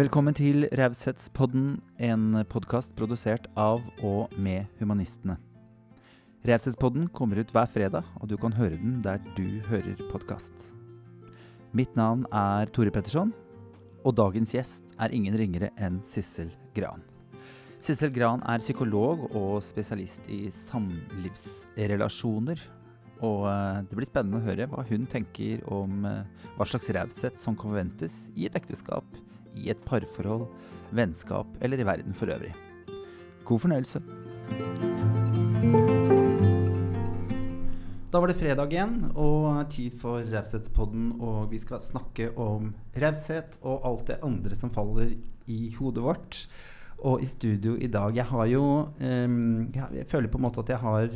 Velkommen til Raushetspodden, en podkast produsert av og med Humanistene. Raushetspodden kommer ut hver fredag, og du kan høre den der du hører podkast. Mitt navn er Tore Petterson, og dagens gjest er ingen ringere enn Sissel Gran. Sissel Gran er psykolog og spesialist i samlivsrelasjoner. Og eh, det blir spennende å høre hva hun tenker om eh, hva slags raushet som kan forventes i et ekteskap, i et parforhold, vennskap eller i verden for øvrig. God fornøyelse. Da var det fredag igjen og tid for Raushetspodden, og vi skal snakke om raushet og alt det andre som faller i hodet vårt. Og i studio i dag Jeg har jo um, Jeg føler på en måte at jeg har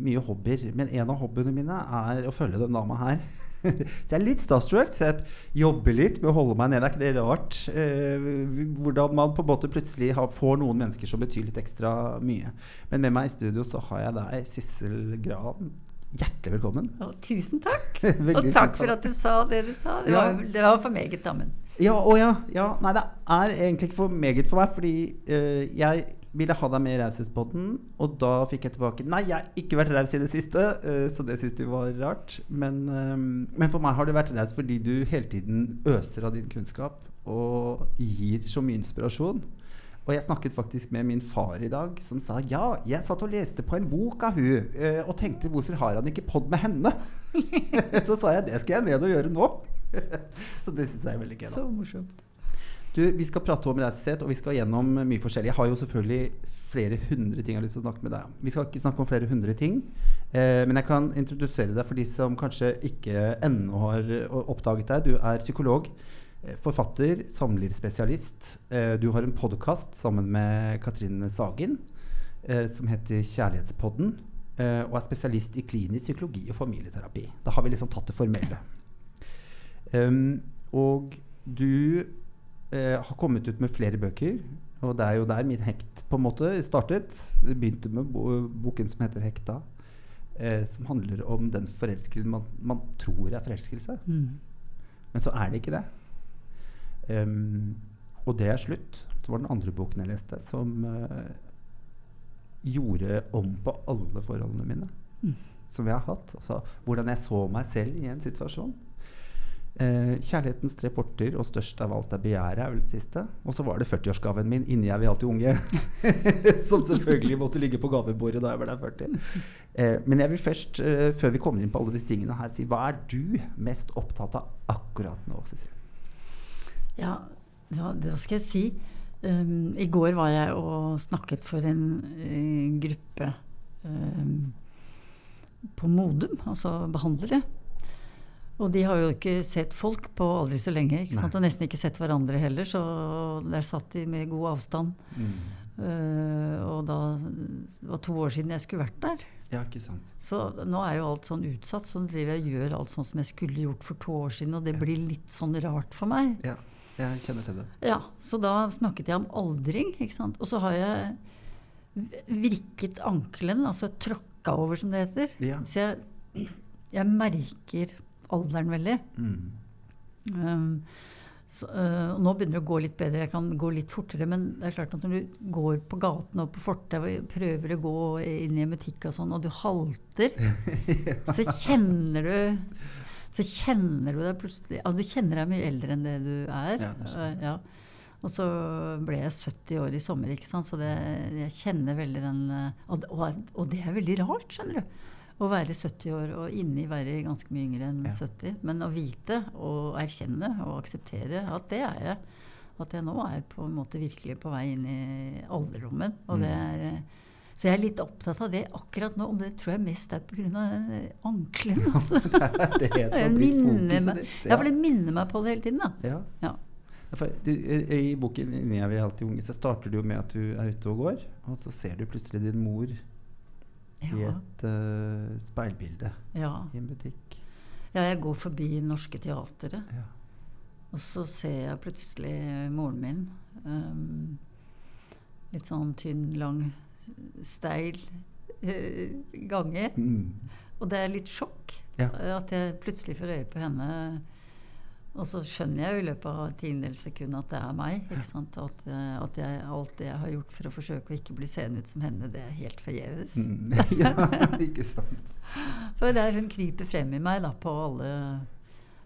mye hobbyer, men en av hobbyene mine er å følge den dama her. så jeg er litt starstruck, så jeg jobber litt med å holde meg nede. Er ikke det rart? Eh, hvordan man på en måte plutselig har, får noen mennesker som betyr litt ekstra mye. Men med meg i studio så har jeg deg, Sissel Gran. Hjertelig velkommen. Å, tusen takk. og takk for at du sa det du sa. Det, ja. var, det var for meget, damen. Ja, å ja, ja. Nei, det er egentlig ikke for meget for meg, fordi uh, jeg ville ha deg med i Raushetsbåten, og da fikk jeg tilbake Nei, jeg har ikke vært raus i det siste, uh, så det syns du var rart. Men, um, men, for meg har du vært raus fordi du hele tiden øser av din kunnskap og gir så mye inspirasjon. Og jeg snakket faktisk med min far i dag, som sa ja, jeg satt og leste på en bok av hun, uh, og tenkte hvorfor har han ikke pod med henne? så sa jeg det skal jeg ned og gjøre nå. så det syns jeg er veldig gøy. Så morsomt. Du, Vi skal prate om raushet, og vi skal gjennom mye forskjellig. Jeg har jo selvfølgelig flere hundre ting jeg har lyst til å snakke med deg om. Vi skal ikke snakke om flere hundre ting, eh, men jeg kan introdusere deg for de som kanskje ikke ennå har oppdaget deg. Du er psykolog, eh, forfatter, samlivsspesialist. Eh, du har en podkast sammen med Katrine Sagen eh, som heter Kjærlighetspodden. Eh, og er spesialist i klinisk psykologi og familieterapi. Da har vi liksom tatt det formelle. Um, og du eh, har kommet ut med flere bøker. Og det er jo der min hekt på en måte startet. Begynte med bo boken som heter 'Hekta'. Eh, som handler om den forelskelsen man, man, tror er forelskelse. Mm. Men så er det ikke det. Um, og det er slutt. Så var den andre boken jeg leste, som uh, gjorde om på alle forholdene mine. Mm. Som jeg har hatt. Altså, hvordan jeg så meg selv i en situasjon. Eh, 'Kjærlighetens tre porter' og 'Størst av alt er begjæret' er vel det siste. Og så var det 40-årsgaven min 'Inni er vi alltid unge', som selvfølgelig måtte ligge på gavebordet da jeg ble 40. Eh, men jeg vil først, eh, før vi kommer inn på alle disse tingene her, si hva er du mest opptatt av akkurat nå, Cecilie? Ja, ja, det skal jeg si. Um, I går var jeg og snakket for en uh, gruppe um, på Modum, altså behandlere. Og de har jo ikke sett folk på aldri så lenge. Og nesten ikke sett hverandre heller. Så der satt de med god avstand. Mm. Uh, og da det var to år siden jeg skulle vært der. Ja, ikke sant. Så nå er jo alt sånn utsatt. Så nå driver jeg og gjør alt sånn som jeg skulle gjort for to år siden. Og det ja. blir litt sånn rart for meg. Ja, jeg kjenner til det. Ja, Så da snakket jeg om aldring. ikke sant? Og så har jeg virket ankelen, altså tråkka over, som det heter. Ja. Så jeg, jeg merker alderen veldig. Mm. Um, så, uh, nå begynner det å gå litt bedre, jeg kan gå litt fortere. Men det er klart at når du går på gatene og på fortet og prøver å gå inn i en butikk og sånn, og du halter, ja. så kjenner du så kjenner du deg plutselig Altså du kjenner deg mye eldre enn det du er. Ja, det er ja. Og så ble jeg 70 år i sommer, ikke sant? så det, jeg kjenner veldig den uh, og, og, det er veldig rart, skjønner du å være 70 år og inni være ganske mye yngre enn ja. 70. Men å vite og erkjenne og akseptere at det er jeg. At jeg nå er på en måte virkelig på vei inn i alderdommen. Og det mm. er, eh, så jeg er litt opptatt av det akkurat nå. Om det tror jeg mest er pga. ankelen. Altså. det er det minner meg, ja. for det minner meg på det hele tiden. da. Ja. ja. Du, I boken 'Inni er vi alltid unge' så starter du med at du er ute og går, og så ser du plutselig din mor ja. i et uh, speilbilde ja. i en butikk. Ja, jeg går forbi Norske Teatret, ja. og så ser jeg plutselig moren min. Um, litt sånn tynn, lang, steil uh, gange. Mm. Og det er litt sjokk at jeg plutselig får øye på henne. Og så skjønner jeg i løpet av tiendedels sekund at det er meg. ikke sant? At, eh, at jeg, alt det jeg har gjort for å forsøke å ikke bli seende ut som henne, det er helt forgjeves. Mm. ja, ikke sant. For der hun kryper frem i meg da, på alle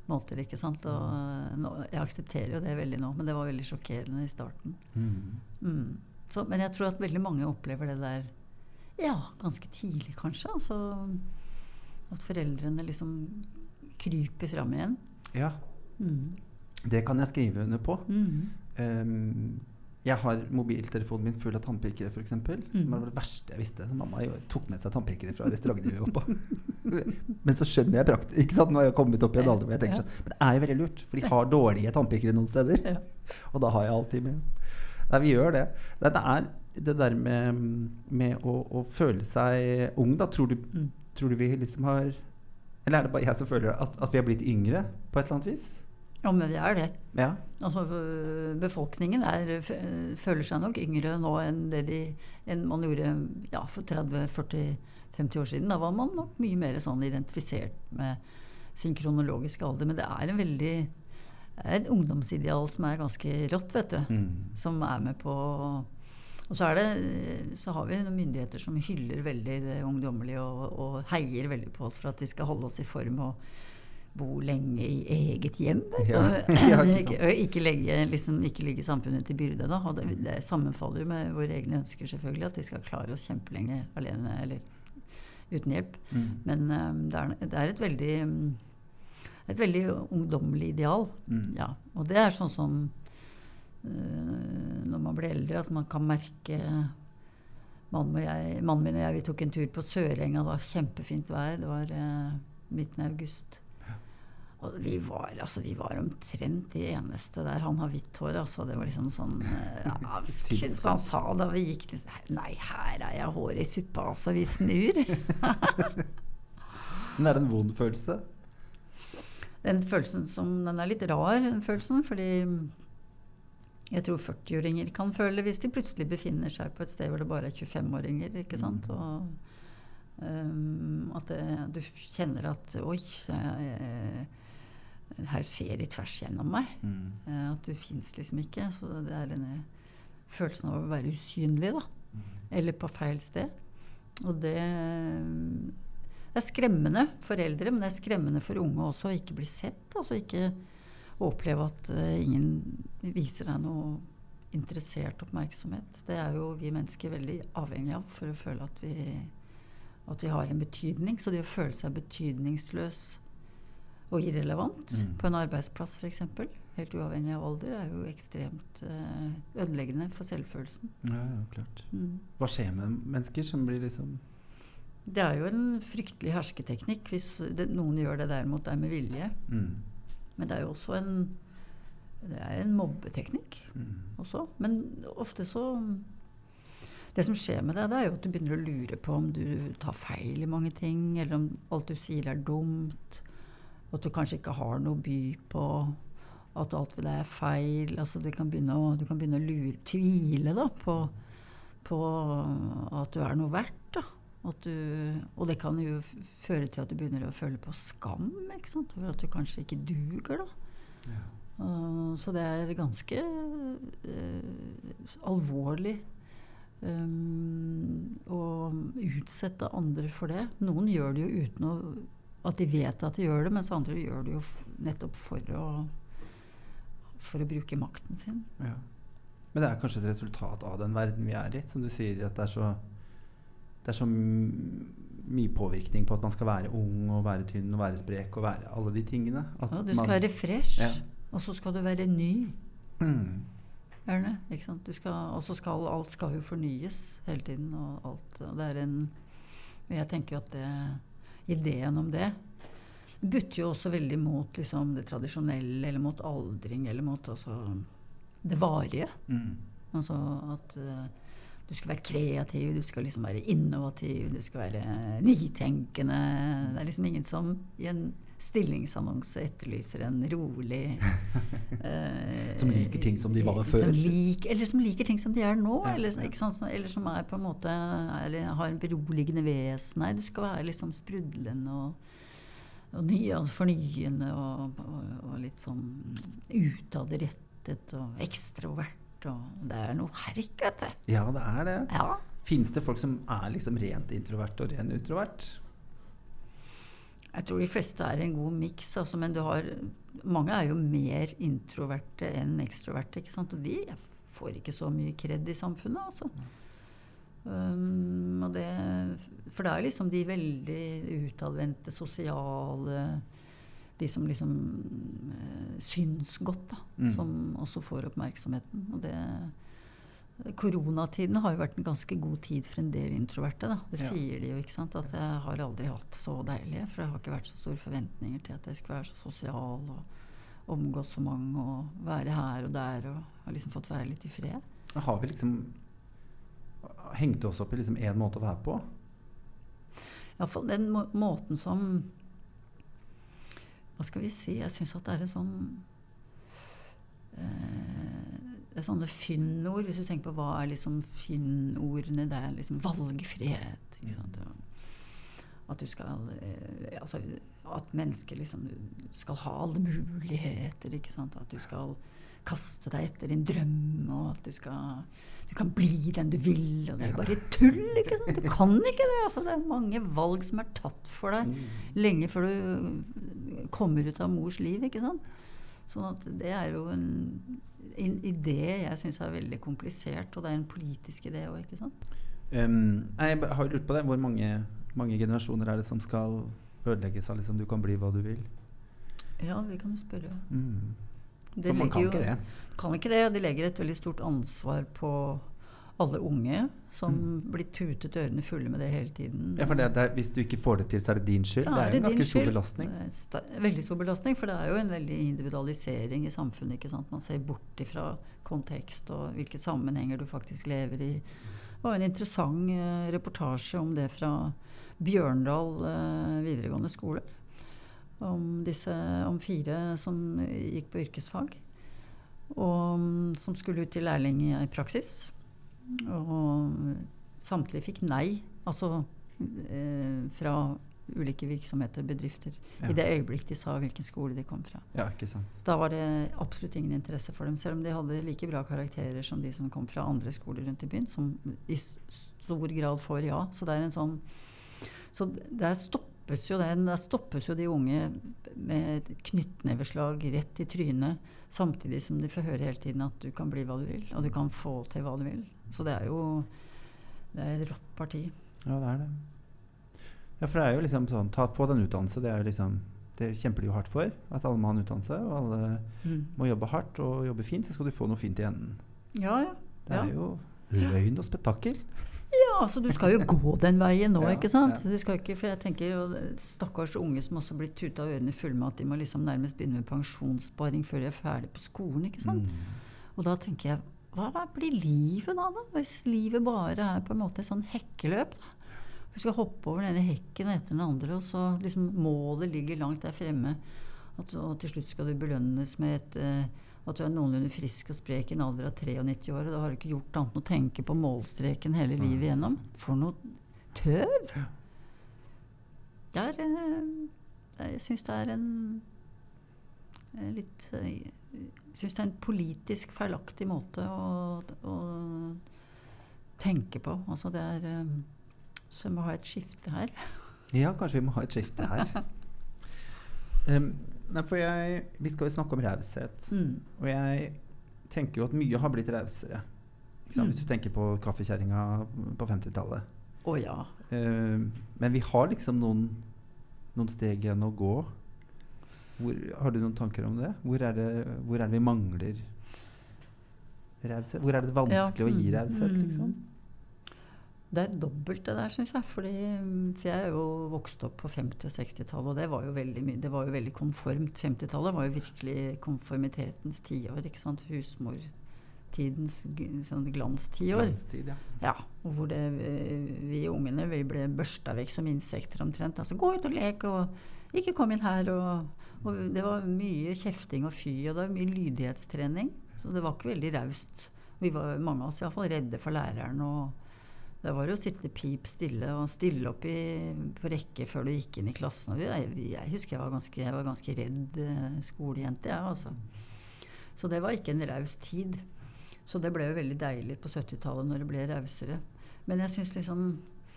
måter. ikke sant? Og eh, nå, jeg aksepterer jo det veldig nå, men det var veldig sjokkerende i starten. Mm. Mm. Så, men jeg tror at veldig mange opplever det der ja, ganske tidlig, kanskje. Altså, at foreldrene liksom kryper fram igjen. Ja. Mm. Det kan jeg skrive under på. Mm. Um, jeg har mobiltelefonen min full av tannpirkere, f.eks. Mm. Som var det verste jeg visste. Mamma tok med seg tannpirkere fra restauranten vi var på. men så skjønner jeg praktisk Ikke sant, Nå har jeg kommet opp i en alder hvor jeg tenker sånn Men det er jo veldig lurt, for de har dårlige tannpirkere noen steder. Ja. Og da har jeg alltid med. Nei, vi gjør det. Det, er det der med, med å, å, føle seg ung, da. Tror du, mm. tror du vi liksom har Eller er det bare jeg som føler at, at vi har blitt yngre på et eller annet vis? Ja, men vi er det. Ja. Altså, befolkningen er, føler seg nok yngre nå enn det de, enn man gjorde ja, for 30-40-50 år siden. Da var man nok mye mer sånn identifisert med sin kronologiske alder. Men det er en veldig et ungdomsideal som er ganske rått, vet du. Mm. Som er med på Og så, er det, så har vi noen myndigheter som hyller veldig det ungdommelige og, og heier veldig på oss for at vi skal holde oss i form. og bo lenge i eget hjem. Ja, ja, ikke, ikke, legge, liksom, ikke ligge samfunnet til byrde. Da. Og det, det, sammenfaller jo med våre egne ønsker, selvfølgelig. At vi skal klare oss kjempelenge alene eller uten hjelp. Mm. Men um, det, er, det, er, et veldig et veldig ungdommelig ideal. Mm. Ja. Og det er sånn som uh, når man blir eldre, at man kan merke Mannen, jeg, mannen min og jeg vi tok en tur på Sørenga. Det var kjempefint vær. Det var uh, midten av august. Og vi var, altså, vi var omtrent de eneste der. Han har hvitt hår, altså. Det var liksom sånn eh, ja, han sa da vi gikk liksom Nei, her er jeg håret i suppa, altså. Vi snur. Men er det en vond følelse? Den følelsen som Den er litt rar, den følelsen. Fordi jeg tror 40-åringer kan føle hvis de plutselig befinner seg på et sted hvor det bare er 25-åringer. ikke sant? Mm. Og um, at det, du kjenner at Oi. Jeg, her ser de tvers gjennom meg. Mm. Uh, at du fins liksom ikke. Så det er denne følelsen av å være usynlig, da. Mm. Eller på feil sted. Og det er skremmende for eldre, men det er skremmende for unge også å ikke bli sett. Altså ikke oppleve at uh, ingen viser deg noe interessert oppmerksomhet. Det er jo vi mennesker veldig avhengig av for å føle at vi, at vi har en betydning. Så det å føle seg betydningsløs og irrelevant mm. på en arbeidsplass f.eks., helt uavhengig av alder, er jo ekstremt uh, ødeleggende for selvfølelsen. Ja, ja klart. Mm. Hva skjer med mennesker som blir liksom Det er jo en fryktelig hersketeknikk hvis det, noen gjør det derimot er med vilje. Mm. Men det er jo også en det er en mobbeteknikk mm. også. Men ofte så Det som skjer med deg, det er jo at du begynner å lure på om du tar feil i mange ting, eller om alt du sier er dumt. At du kanskje ikke har noe by på. At alt ved deg er feil. Altså, du, kan begynne å, du kan begynne å lure, tvile da, på, på, at du er noe verdt. Du, og det kan jo føre til at du begynner å føle på skam over at du kanskje ikke duger. Ja. Uh, så det er ganske uh, alvorlig um, å utsette andre for det. Noen gjør det jo uten å at de vet at de gjør det, mens andre gjør det jo nettopp for å, for å bruke makten sin. Ja. Men det er kanskje et resultat av den verden vi er i, som du sier. At det er så, det er så mye påvirkning på at man skal være ung og være tynn og være sprek og være alle de tingene. ja, du skal man, være fresh, ja. og så skal du være ny. Mm. Er? Ikke sant? og så skal alt skal jo fornyes hele tiden. Og alt, og det er en Jeg tenker jo at det ideen om det butter jo også veldig mot liksom, det tradisjonelle, eller mot aldring, eller mot altså, det varige. Mm. Altså at uh, du skal være kreativ, du skal liksom være innovativ, du skal være nytenkende. Det er liksom ingen som i en stillingsannonse etterlyser en rolig eh, Som liker ting som de var før? Som lik, eller som liker ting som de er nå. Ja, eller, ja. eller, som er på en måte er, har en beroligende vesen. Nei, du skal være liksom sprudlende og og ny, og fornyende og, og, og, litt sånn utadrettet og ekstrovert. Og det er noe herk, vet du. Ja, det er det. Ja. Fins det folk som er liksom rent introvert og ren utrovert? Jeg tror de fleste er en god miks. Altså, men har, mange er jo mer introverte enn ekstroverte. Og de får ikke så mye kred i samfunnet. Altså. Um, det, for det er liksom de veldig utadvendte, sosiale De som liksom uh, syns godt, da. Mm. Som også får oppmerksomheten. Og det Koronatiden har jo vært en ganske god tid for en del introverte. Da. Det ja. sier de jo. ikke sant? At jeg har aldri hatt det så deilig. For det har ikke vært så store forventninger til at jeg skulle være så sosial og omgås så mange og være her og der. Og har liksom fått være litt i fred. Har vi liksom hengt oss opp i liksom én måte å være på? Iallfall den må måten som Hva skal vi si? Jeg syns at det er en sånn eh, det er sånne fyndord. Hvis du tenker på hva er liksom fyndordene Det er liksom valgfrihet. At du skal eh, altså, At mennesker liksom skal ha alle muligheter. Ikke sant? At du skal kaste deg etter din drøm, og at du skal du kan bli den du vil, og det er bare tull. ikke sant? Du kan ikke det. altså Det er mange valg som er tatt for deg mm. lenge før du kommer ut av mors liv. ikke sant? Sånn at det er jo en, en idé jeg syns er veldig komplisert, og det er en politisk idé òg, ikke sant? Um, jeg har lurt på det. Hvor mange, mange, generasjoner er det som skal ødelegges av liksom, du kan bli hva du vil? Ja, vi kan jo spørre. Mm. For man kan jo, ikke det. Kan ikke det. De legger et veldig stort ansvar på alle unge som mm. blir tutet ørene fulle med det hele tiden. Ja, for det, det Hvis du ikke får det til, så er det din skyld? det er jo en ganske stor belastning. veldig stor belastning, for det er jo en veldig individualisering i samfunnet. ikke sant? Man ser bort ifra kontekst og hvilke sammenhenger du faktisk lever i. Det var en interessant uh, reportasje om det fra Bjørndal uh, videregående skole om, disse, om fire som gikk på yrkesfag. Og mm, som skulle ut til lærling i praksis. Og samtlige fikk nei. Altså eh, fra ulike virksomheter, bedrifter, ja. i det øyeblikk de sa hvilken skole de kom fra. Ja. Da var det absolutt ingen interesse for dem, selv om de hadde like bra karakterer som de som kom fra andre skoler rundt i byen, som i stor grad får ja. Så det er en sånn Så det er stopp stoppes jo den. Da stoppes jo de unge med knyttneveslag rett i trynet, samtidig som de får høre hele tiden at du kan bli hva du vil, og du kan få til hva du vil. Så det er jo det er et rått parti. Ja, det er det. Ja, for det er jo liksom sånn Ta på den utdannelse. Det er liksom det kjemper de jo hardt for. At alle må ha en utdannelse, og alle mm. må jobbe hardt og jobbe fint. Så skal du få noe fint i enden. Ja, ja. Det er ja. jo løgn og spetakkel. Ja, altså du skal jo gå den veien nå, ja, ikke sant. Ja. Du skal ikke, for jeg tenker, og Stakkars unge som også blir tuta ørene fulle med at de må liksom nærmest begynne med pensjonssparing før de er ferdig på skolen. ikke sant? Mm. Og da tenker jeg, hva blir livet da, da? Hvis livet bare er på en måte et sånn hekkeløp? da? Du skal hoppe over denne hekken etter den andre, og så liksom målet ligger langt der fremme. At, og til slutt skal du belønnes med et uh, at du er noenlunde frisk og sprek i en alder av 93 år, og da har du ikke gjort annet enn å tenke på målstreken hele livet igjennom. For noe tøv! Det er eh, Jeg syns det er en eh, litt eh, syns det er en politisk feilaktig måte å, å tenke på. Altså det er Så vi må ha et skifte her. Ja, kanskje vi må ha et skifte her. um, Nei, for jeg, Vi skal jo snakke om raushet. Mm. Og jeg tenker jo at mye har blitt rausere. Mm. Hvis du tenker på kaffekjerringa på 50-tallet. Oh, ja. uh, men vi har liksom noen, noen steg igjen å gå. Hvor, har du noen tanker om det? Hvor er det, hvor er det vi mangler raushet? Hvor er det vanskelig ja. å gi raushet, mm. liksom? Det er dobbelt det der, syns jeg. Fordi, for jeg er jo vokst opp på 50- og 60-tallet, og det var jo veldig det var jo veldig konformt. 50-tallet var jo virkelig konformitetens tiår. ikke sant? Husmortidens sånn glanstiår. Glanstid, ja. ja. Og hvor det, vi ungene vi ble børsta vekk som insekter omtrent. Altså gå ut og lek, og ikke kom inn her. Og, og det var mye kjefting og fy, og det var mye lydighetstrening. Så det var ikke veldig raust. Vi var mange av oss iallfall redde for læreren. og Det var å sitte pip stille og stille opp i, på rekke før du gikk inn i klassen. Og jeg, jeg husker jeg var ganske, jeg var ganske redd eh, skolejente, jeg, altså. Så det var ikke en raus tid. Så det ble jo veldig deilig på 70-tallet når det ble rausere. Men jeg syns liksom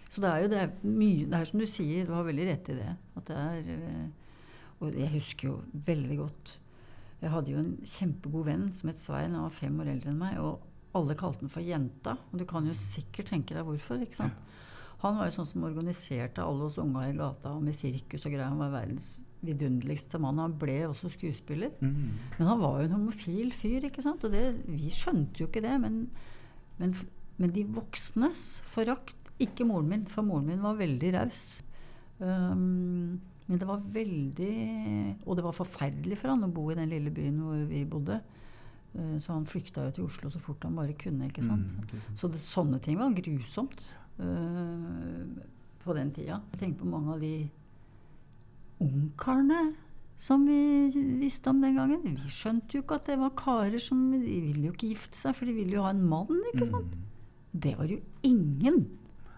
Så det er jo det er mye Det er som du sier, du har veldig rett i det. At det er eh, Og jeg husker jo veldig godt Jeg hadde jo en kjempegod venn som het Svein. Han var fem år eldre enn meg. Og alle kalte den for Jenta. Og du kan jo sikkert tenke deg hvorfor. ikke sant? Han var jo sånn som organiserte alle oss unga i gata med sirkus og greier. Han var verdens vidunderligste mann. Han ble også skuespiller. Mm. Men han var jo en homofil fyr, ikke sant. Og det, vi skjønte jo ikke det. Men, men, men de voksnes forakt Ikke moren min, for moren min var veldig raus. Um, men det var veldig Og det var forferdelig for han å bo i den lille byen hvor vi bodde. Uh, så han flykta jo til Oslo så fort han bare kunne. ikke sant? Mm, okay. Så det, sånne ting var grusomt uh, på den tida. Jeg tenker på mange av de ungkarene som vi visste om den gangen. Vi skjønte jo ikke at det var karer som De ville jo ikke gifte seg, for de ville jo ha en mann. ikke sant? Mm. Det var jo ingen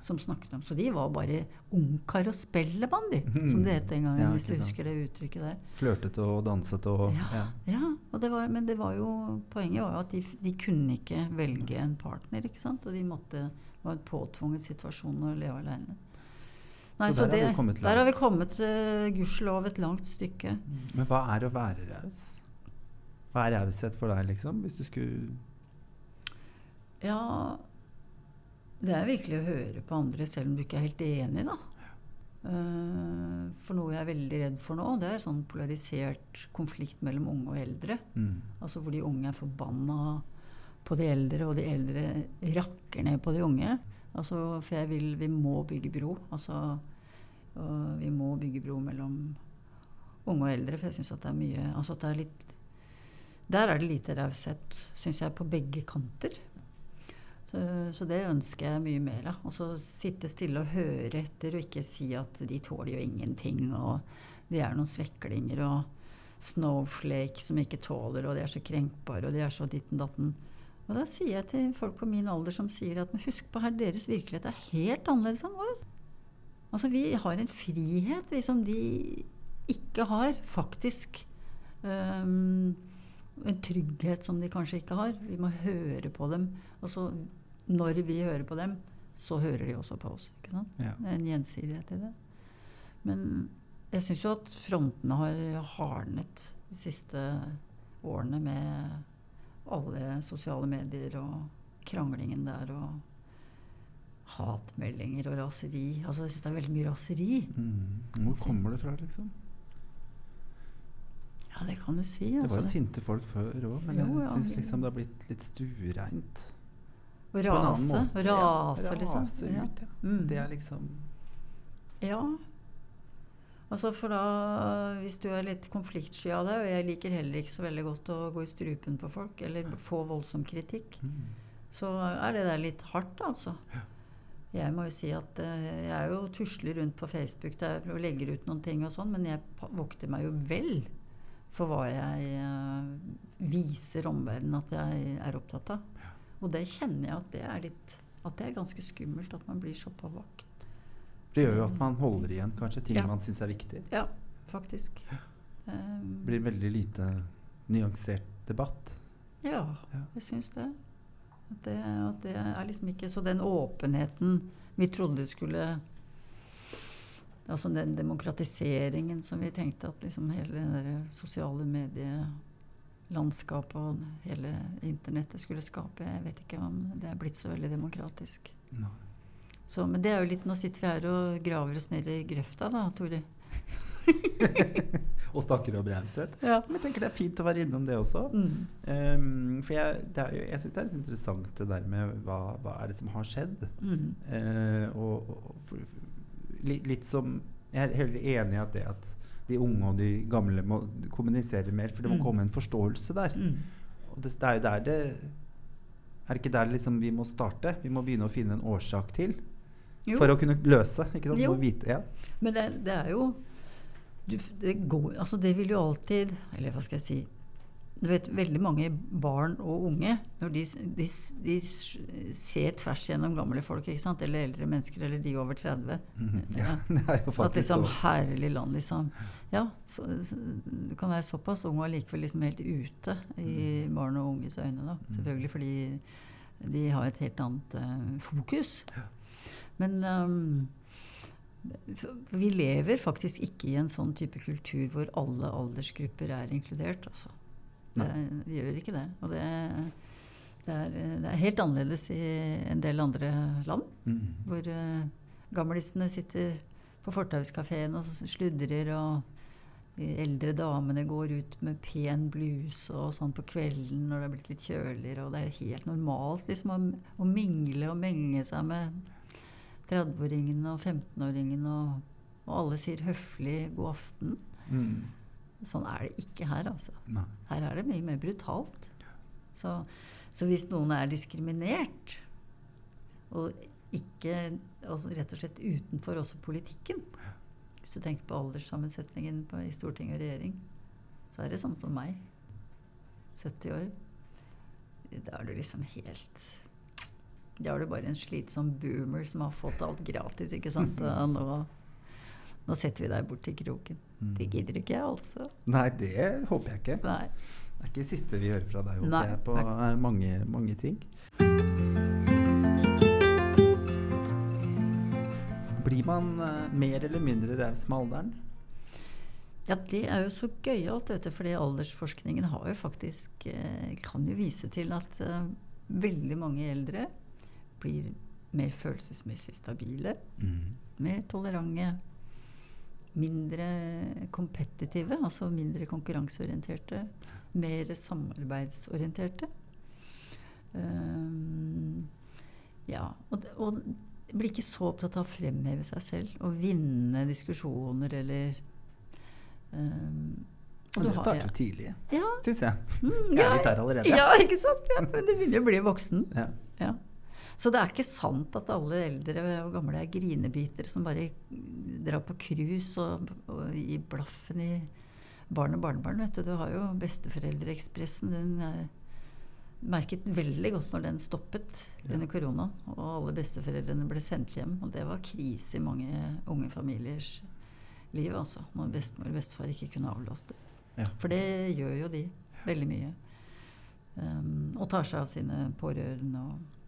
som snakket om. Så de var bare ungkar og spellemann, de, mm. som det het den gangen. Ja, hvis du husker det uttrykket der. Flørtete og danset og Ja. ja. ja det var, men det var jo, poenget var jo at de, de, kunne ikke velge en partner, ikke sant. Og de måtte Det var en påtvunget situasjon å leve aleine. Nei, så, så der, det, har der har vi kommet uh, gudskjelov et langt stykke. Mm. Men hva er å være raus? Hva er raushet for deg, liksom? Hvis du skulle Ja det er virkelig å høre på andre selv om du ikke er helt enig, da. Uh, for noe jeg er veldig redd for nå, det er sånn polarisert konflikt mellom unge og eldre. Mm. Altså hvor de unge er forbanna på de eldre, og de eldre rakker ned på de unge. Altså, for jeg vil Vi må bygge bro. Altså uh, vi må bygge bro mellom unge og eldre, for jeg syns at det er mye Altså at det er litt Der er det lite raushet, syns jeg, på begge kanter. Så, så, det ønsker jeg mye mer av. Altså sitte stille og høre etter, og ikke si at de tåler jo ingenting, og de er noen sveklinger, og snowflake som ikke tåler, og de er så krenkbare, og de er så ditten datten. Og da sier jeg til folk på min alder som sier at men husk på her, deres virkelighet er helt annerledes enn vår. Altså vi har en frihet vi som de ikke har, faktisk. Um, en trygghet som de kanskje ikke har. Vi må høre på dem. Altså når vi hører på dem, så hører de også på oss. ikke sant? Ja. En gjensidighet i det. Men jeg syns jo at frontene har hardnet de siste årene med alle sosiale medier og kranglingen der og hatmeldinger og raseri. Altså, jeg syns det er veldig mye raseri. Mm. Hvor kommer det fra, liksom? Ja, det kan du si. Altså. Det var jo altså. sinte folk før òg, men jo, jeg syns liksom det har blitt litt stuereint. Å rase. Rase, ja, liksom. Rase ut, ja. Mm. Det er liksom Ja. Altså for da, Hvis du er litt konfliktsky av deg, og jeg liker heller ikke så veldig godt å gå i strupen på folk eller få voldsom kritikk, mm. så er det der litt hardt, altså. Ja. Jeg må jo si at uh, jeg er jo tusler rundt på Facebook der og legger ut noen ting og sånn, men jeg vokter meg jo vel for hva jeg uh, viser omverdenen at jeg er opptatt av. Og det kjenner jeg at det er litt At det er ganske skummelt at man blir så på vakt. Det gjør jo at man holder igjen kanskje ting ja. man syns er viktig. Ja, faktisk. Det blir veldig lite nyansert debatt. Ja, ja. jeg syns det. At det, at det er liksom ikke Så den åpenheten vi trodde skulle Altså den demokratiseringen som vi tenkte at liksom hele det sosiale mediet landskapet og hele internettet skulle skape. Jeg vet ikke om det er blitt så veldig demokratisk. Så, men det er jo litt Nå sitter vi her og graver oss ned i grøfta, da, Tore. og snakker om raushet. Ja. Men jeg tenker det er fint å være innom det også. Mm. Um, for jeg, det er jo, jeg syns det er litt interessant det der med hva, hva er det som har skjedd. Mm. Uh, og, og for, litt, litt, som Jeg er helt enig i at det at de unge og de gamle må kommunisere mer, for det må mm. komme en forståelse der. Mm. Og det, det, er jo der det Er det ikke der liksom vi må starte? Vi må begynne å finne en årsak til. Jo. For å kunne løse. Ikke sant? Jo. Vite, ja. Men det, det, er jo du, det, går, altså det vil jo alltid Eller hva skal jeg si du vet, veldig mange barn og unge, når de, de, de ser tvers gjennom gamle folk, eller eldre mennesker, eller de over 30 mm, ja, At liksom Herlig land, liksom. Ja, så, så, du kan være såpass ung og allikevel liksom helt ute i mm. barn og unges øyne. da, mm. Selvfølgelig fordi de har et helt annet uh, fokus. Ja. Men um, vi lever faktisk ikke i en sånn type kultur hvor alle aldersgrupper er inkludert. Altså. Det, vi gjør ikke det. Og det, det, er, det, er, helt annerledes i en del andre land. Mm. Hvor uh, gamlisene sitter på fortauskafeen og sludrer, og de eldre damene går ut med pen bluse og sånn på kvelden når det er blitt litt kjøligere. Og det er helt normalt liksom, å, å mingle og menge seg med 30-åringene og 15-åringene, og, og, alle sier høflig 'god aften'. Mm. Sånn er det ikke her, altså. Nei. Her er det mye mer brutalt. Så, så, hvis noen er diskriminert, og ikke altså rett og slett utenfor også politikken Hvis du tenker på alderssammensetningen på, i storting og regjering, så er det sånn som meg. 70 år. Da er du liksom helt Da er du bare en slitsom boomer som har fått alt gratis, ikke sant? Og nå nå setter vi deg bort til kroken. Mm. Det gidder ikke jeg, altså. Nei, det håper jeg ikke. Nei. Det er ikke det siste vi hører fra deg, håper jeg, på Nei. Eh, mange, mange ting. Blir man uh, mer eller mindre raus med alderen? Ja, det er jo så gøyalt, vet du. fordi aldersforskningen har jo faktisk eh, kan jo vise til at uh, veldig mange eldre blir mer følelsesmessig stabile. Mm. Mer tolerante mindre kompetitive, altså mindre konkurranseorienterte. Mer samarbeidsorienterte. Um, ja. Og, og, blir ikke så opptatt av å fremheve seg selv og vinne diskusjoner eller um, og det starter ja. tidlig, ja. syns jeg. Mm, jeg er litt der allerede. Ja, ikke sant? Ja, men du begynner å bli voksen. Ja. ja. Så det er ikke sant at alle eldre og gamle er grinebitere som bare drar på cruise og, og gir blaffen i barn og barnebarn. Vet du. du har jo Besteforeldreekspressen. Den er merket veldig godt når den stoppet ja. under korona. Og alle besteforeldrene ble sendt hjem. Og det var krise i mange unge familiers liv, altså. Når bestemor og bestefar ikke kunne avlaste. Ja. For det gjør jo de veldig mye. Um, og tar seg av sine pårørende. og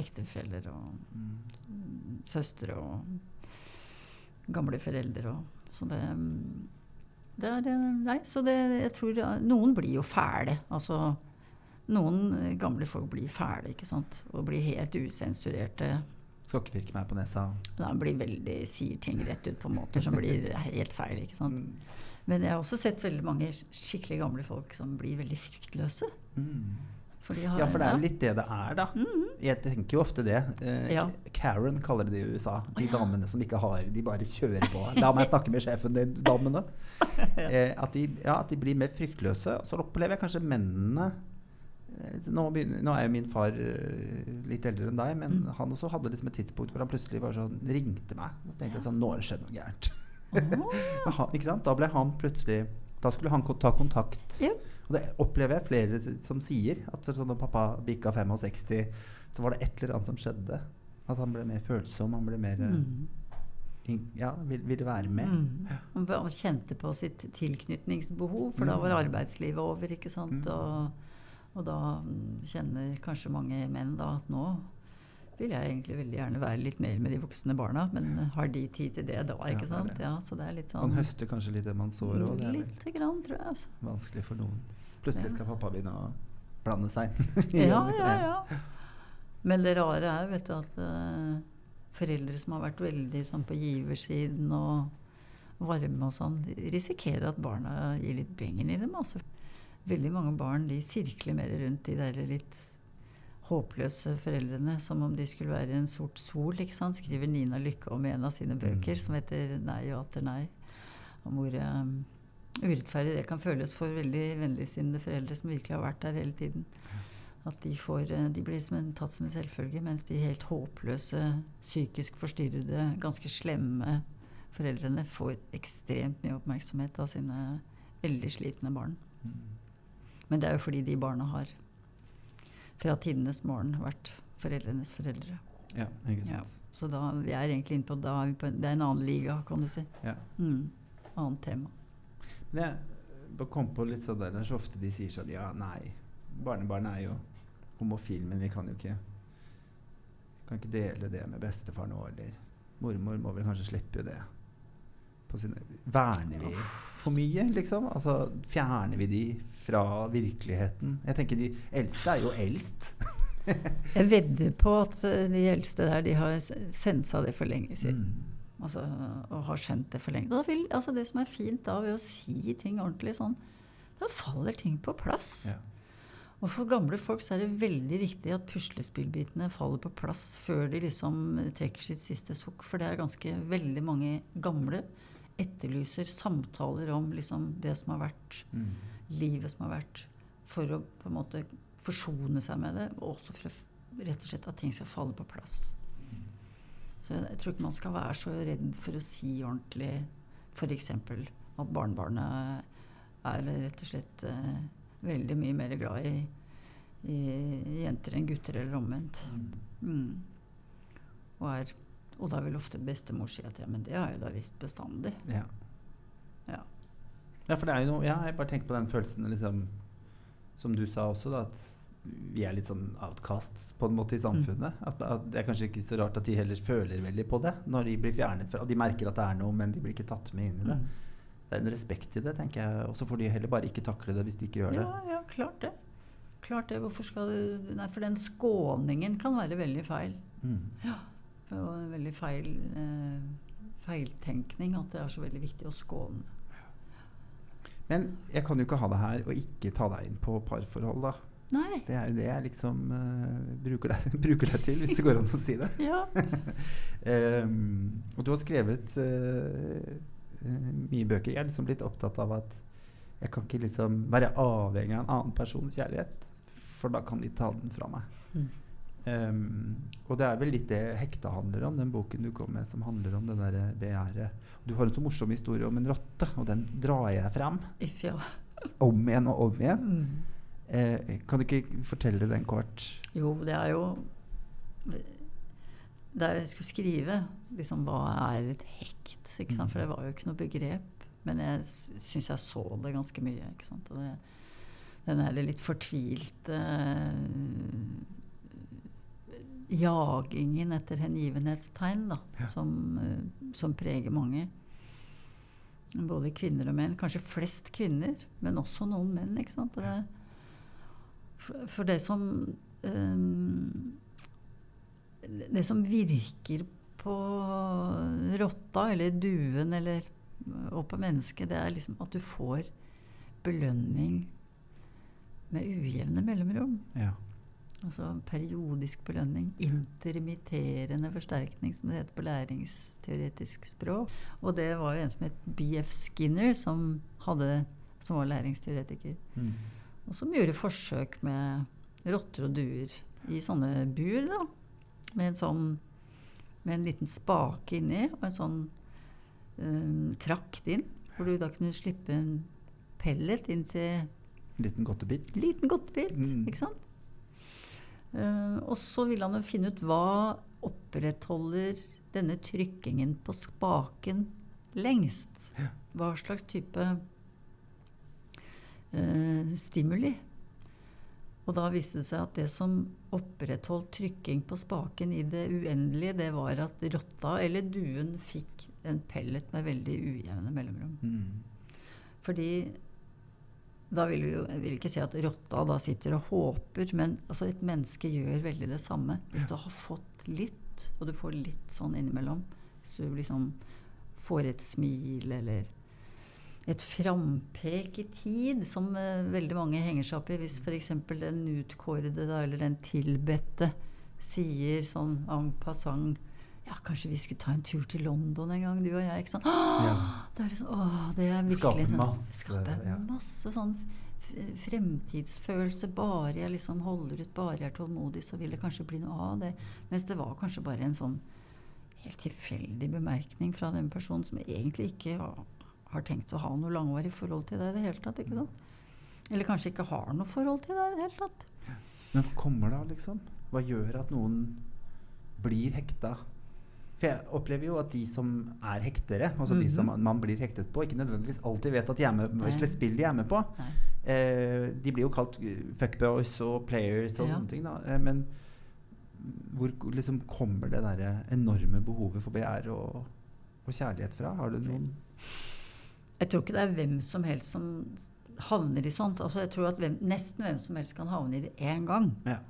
ektefeller og mm. søstre og gamle foreldre og Så det, det er Nei, så det Jeg tror Noen blir jo fæle. Altså noen gamle folk blir fæle, ikke sant. Og blir helt usensurerte. Skal ikke pirke meg på nesa. Da blir veldig, sier ting rett ut på måter som blir helt feil. ikke sant? Mm. Men jeg har også sett veldig mange skikkelig gamle folk som blir veldig fryktløse. Mm. Har, ja, for det er jo litt det det er, da. Mm -hmm. Jeg tenker jo ofte det. Eh, ja. Karen kaller det det i USA. De damene som ikke har De bare kjører på. La meg snakke med sjefen din, damene. eh, at, de, ja, at de blir mer fryktløse. Så opplever jeg kanskje mennene eh, nå, begynner, nå, er jo min far uh, litt eldre enn deg, men mm. han også hadde liksom et tidspunkt hvor han plutselig bare sånn ringte meg. Og tenkte jeg sånn Nå har det skjedd noe gærent. Oh. han, da ble han plutselig Da skulle han ta kontakt. Yeah. Og det opplever jeg flere som sier. At sånn når pappa bikka 65, så var det et eller annet som skjedde. At han ble mer følsom. Han ble mer mm. Ja, ville vil være med. Mm. Han kjente på sitt tilknytningsbehov, for mm. da var arbeidslivet over. ikke sant? Mm. Og, og, da kjenner kanskje mange menn da at nå vil jeg egentlig veldig gjerne være litt mer med de voksne barna, men har de tid til det da? ikke sant? Ja, så det er litt sånn... Man høster kanskje litt det man sår òg? Lite grann, tror jeg. altså. Vanskelig for noen. Plutselig skal pappa begynne å blande seg inn. ja, ja, ja. Men det rare er vet du, at uh, foreldre som har vært veldig sånn, på giversiden og varme og sånn, risikerer at barna gir litt bengen i dem. Altså. Veldig mange barn de sirkler mer rundt de der litt håpløse foreldrene som om de skulle være en sort sol. ikke sant? Skriver Nina Lykke om i en av sine bøker mm. som heter 'Nei og atter nei'. Om hvor um, urettferdig det kan føles for veldig vennligsinnede foreldre som virkelig har vært der hele tiden. At de, får, eh, de blir som tatt som en selvfølge, mens de helt håpløse, psykisk forstyrrede, ganske slemme foreldrene får ekstremt mye oppmerksomhet av sine veldig slitne barn. Mm. Men det er jo fordi de barna har fra tidenes morgen vært foreldrenes foreldre. Ja, ikke sant. Ja. Så da vi er egentlig inne på, da er vi på Det er en annen liga, kan du si. Ja. Mm. Annet tema. Men jeg kom på litt sånn der, er så ofte de sier sånn Ja, nei, barnebarn er jo homofil, men vi kan jo ikke Kan ikke dele det med bestefar nå, eller Mormor må vel kanskje slippe det. På sine, verner vi for mye, liksom? Altså Fjerner vi de fra virkeligheten? Jeg tenker de eldste er jo eldst. Jeg vedder på at eh, de eldste der, de har sensa det for lenge siden. Mm. Altså, og har skjønt det for lenge. Da vil, altså det som er fint da ved å si ting ordentlig sånn, da faller ting på plass. Ja. Og for gamle folk så er det veldig viktig at puslespillbitene faller på plass før de liksom trekker sitt siste sukk. For det er ganske veldig mange gamle etterlyser samtaler om liksom det som har vært, Mm. livet som har vært, for å på en måte forsone seg med det, og også for å rett og slett at ting skal falle på plass. Så jeg, jeg tror ikke man skal være så redd for å si ordentlig f.eks. at barnebarnet er rett og slett eh, veldig mye mer glad i, i jenter enn gutter, eller omvendt. Mm. Og, er, og da vil ofte bestemor si at ja, men det har jeg da visst bestandig. Ja. Ja. ja, for det er jo noe Ja, jeg bare tenker på den følelsen liksom Som du sa også, da, at vi er litt sånn outcasts på en måte i samfunnet. At, at Det er kanskje ikke så rart at de heller føler veldig på det når de blir fjernet fra De merker at det er noe, men de blir ikke tatt med inn i det. Mm. Det er en respekt i det, tenker jeg. Og så får de heller bare ikke takle det hvis de ikke gjør det. Ja, ja, klart det. Klart det. Hvorfor skal du Nei, for den skåningen kan være veldig feil. Mm. Og en veldig feil eh, feiltenkning at det er så veldig viktig å skåne. Men jeg kan jo ikke ha det her og ikke ta deg inn på parforhold, da. Nei. Det er jo det jeg liksom uh, bruker, deg, bruker deg til, hvis det går an å si det. Ja. Ehm, og du har skrevet eh, mye bøker. Jeg er liksom blitt opptatt av at jeg kan ikke liksom være avhengig av en annen persons kjærlighet, for da kan de ta den fra meg. Mm. Um, og det er vel litt det hekta handler om, den boken du kom med som handler om det derre begjæret. Du har en så morsom historie om en rotte, og den drar jeg frem. If, ja. om igjen og om igjen. Mm. Eh, kan du ikke fortelle den kort? Jo, det er jo Da jeg skulle skrive liksom, hva er et hekt, sant? for det var jo ikke noe begrep. Men jeg syns jeg så det ganske mye. ikke sant? Og det, den der litt fortvilte uh, jagingen etter hengivenhetstegn da, Ja. som, uh, som preger mange. Både kvinner og menn. Kanskje flest kvinner, men også noen menn. ikke sant? Og det, for, for det som ehm, Det som virker på rotta eller duen eller, og på mennesket, det er liksom at du får belønning med ujevne mellomrom. Ja. Altså periodisk belønning. Intermitterende forsterkning, som det heter på læringsteoretisk språk. Og det var jo en som het BF Skinner, som, hadde, som var læringsteoretiker. Mm. Og som gjorde forsøk med rotter og duer i sånne bur, da. Med en sånn med en liten spake inni og en sånn um, trakt inn. Hvor du da kunne slippe en pellet inn til En liten godtebit. liten godtebit. Mm. Ikke sant? Uh, og så ville han jo finne ut hva opprettholder denne trykkingen på spaken lengst. Hva slags type uh, stimuli. Og da viste det seg at det som opprettholdt trykking på spaken i det uendelige, det var at rotta eller duen fikk en pellet med veldig ujevne mellomrom. Mm. Fordi da vil vi jo Jeg vil ikke si at rotta da sitter og håper, men altså et menneske gjør veldig det samme. Hvis du har fått litt, og du får litt sånn innimellom, så du liksom får et smil eller et frampek i tid, som uh, veldig mange henger seg opp i. Hvis f.eks. den utkårede da, eller den tilbedte sier sånn en passant ja, kanskje vi skulle ta en tur til London en gang, du og jeg. ikke sant? Åh, Ja. Det er liksom, åh, det er virkelig Skaper sånn- masse, skaper ja. masse sånn fremtidsfølelse. Bare jeg liksom holder ut, bare jeg er tålmodig, så vil det kanskje bli noe av det. Mens det var kanskje bare en sånn helt tilfeldig bemerkning fra den personen som egentlig ikke har, har tenkt å ha noe langvarig forhold til deg i det hele tatt. ikke sant? Eller kanskje ikke har noe forhold til det i det hele tatt. Men hva kommer da, liksom? Hva gjør at noen blir hekta? For jeg opplever jo at de som er hektere, altså mm -hmm. de som mhm. man blir hektet på, ikke nødvendigvis alltid vet at de er med, spill de er med på. Eh, de blir jo kalt fuckboys og players og ja. sånne ting. da. Eh, men hvor liksom kommer det derre enorme behovet for begjær og, og kjærlighet fra? Har du noen Jeg tror ikke det er hvem som helst som havner i sånt. Altså, jeg tror at hvem, nesten hvem som helst kan havne i det én gang. Ja.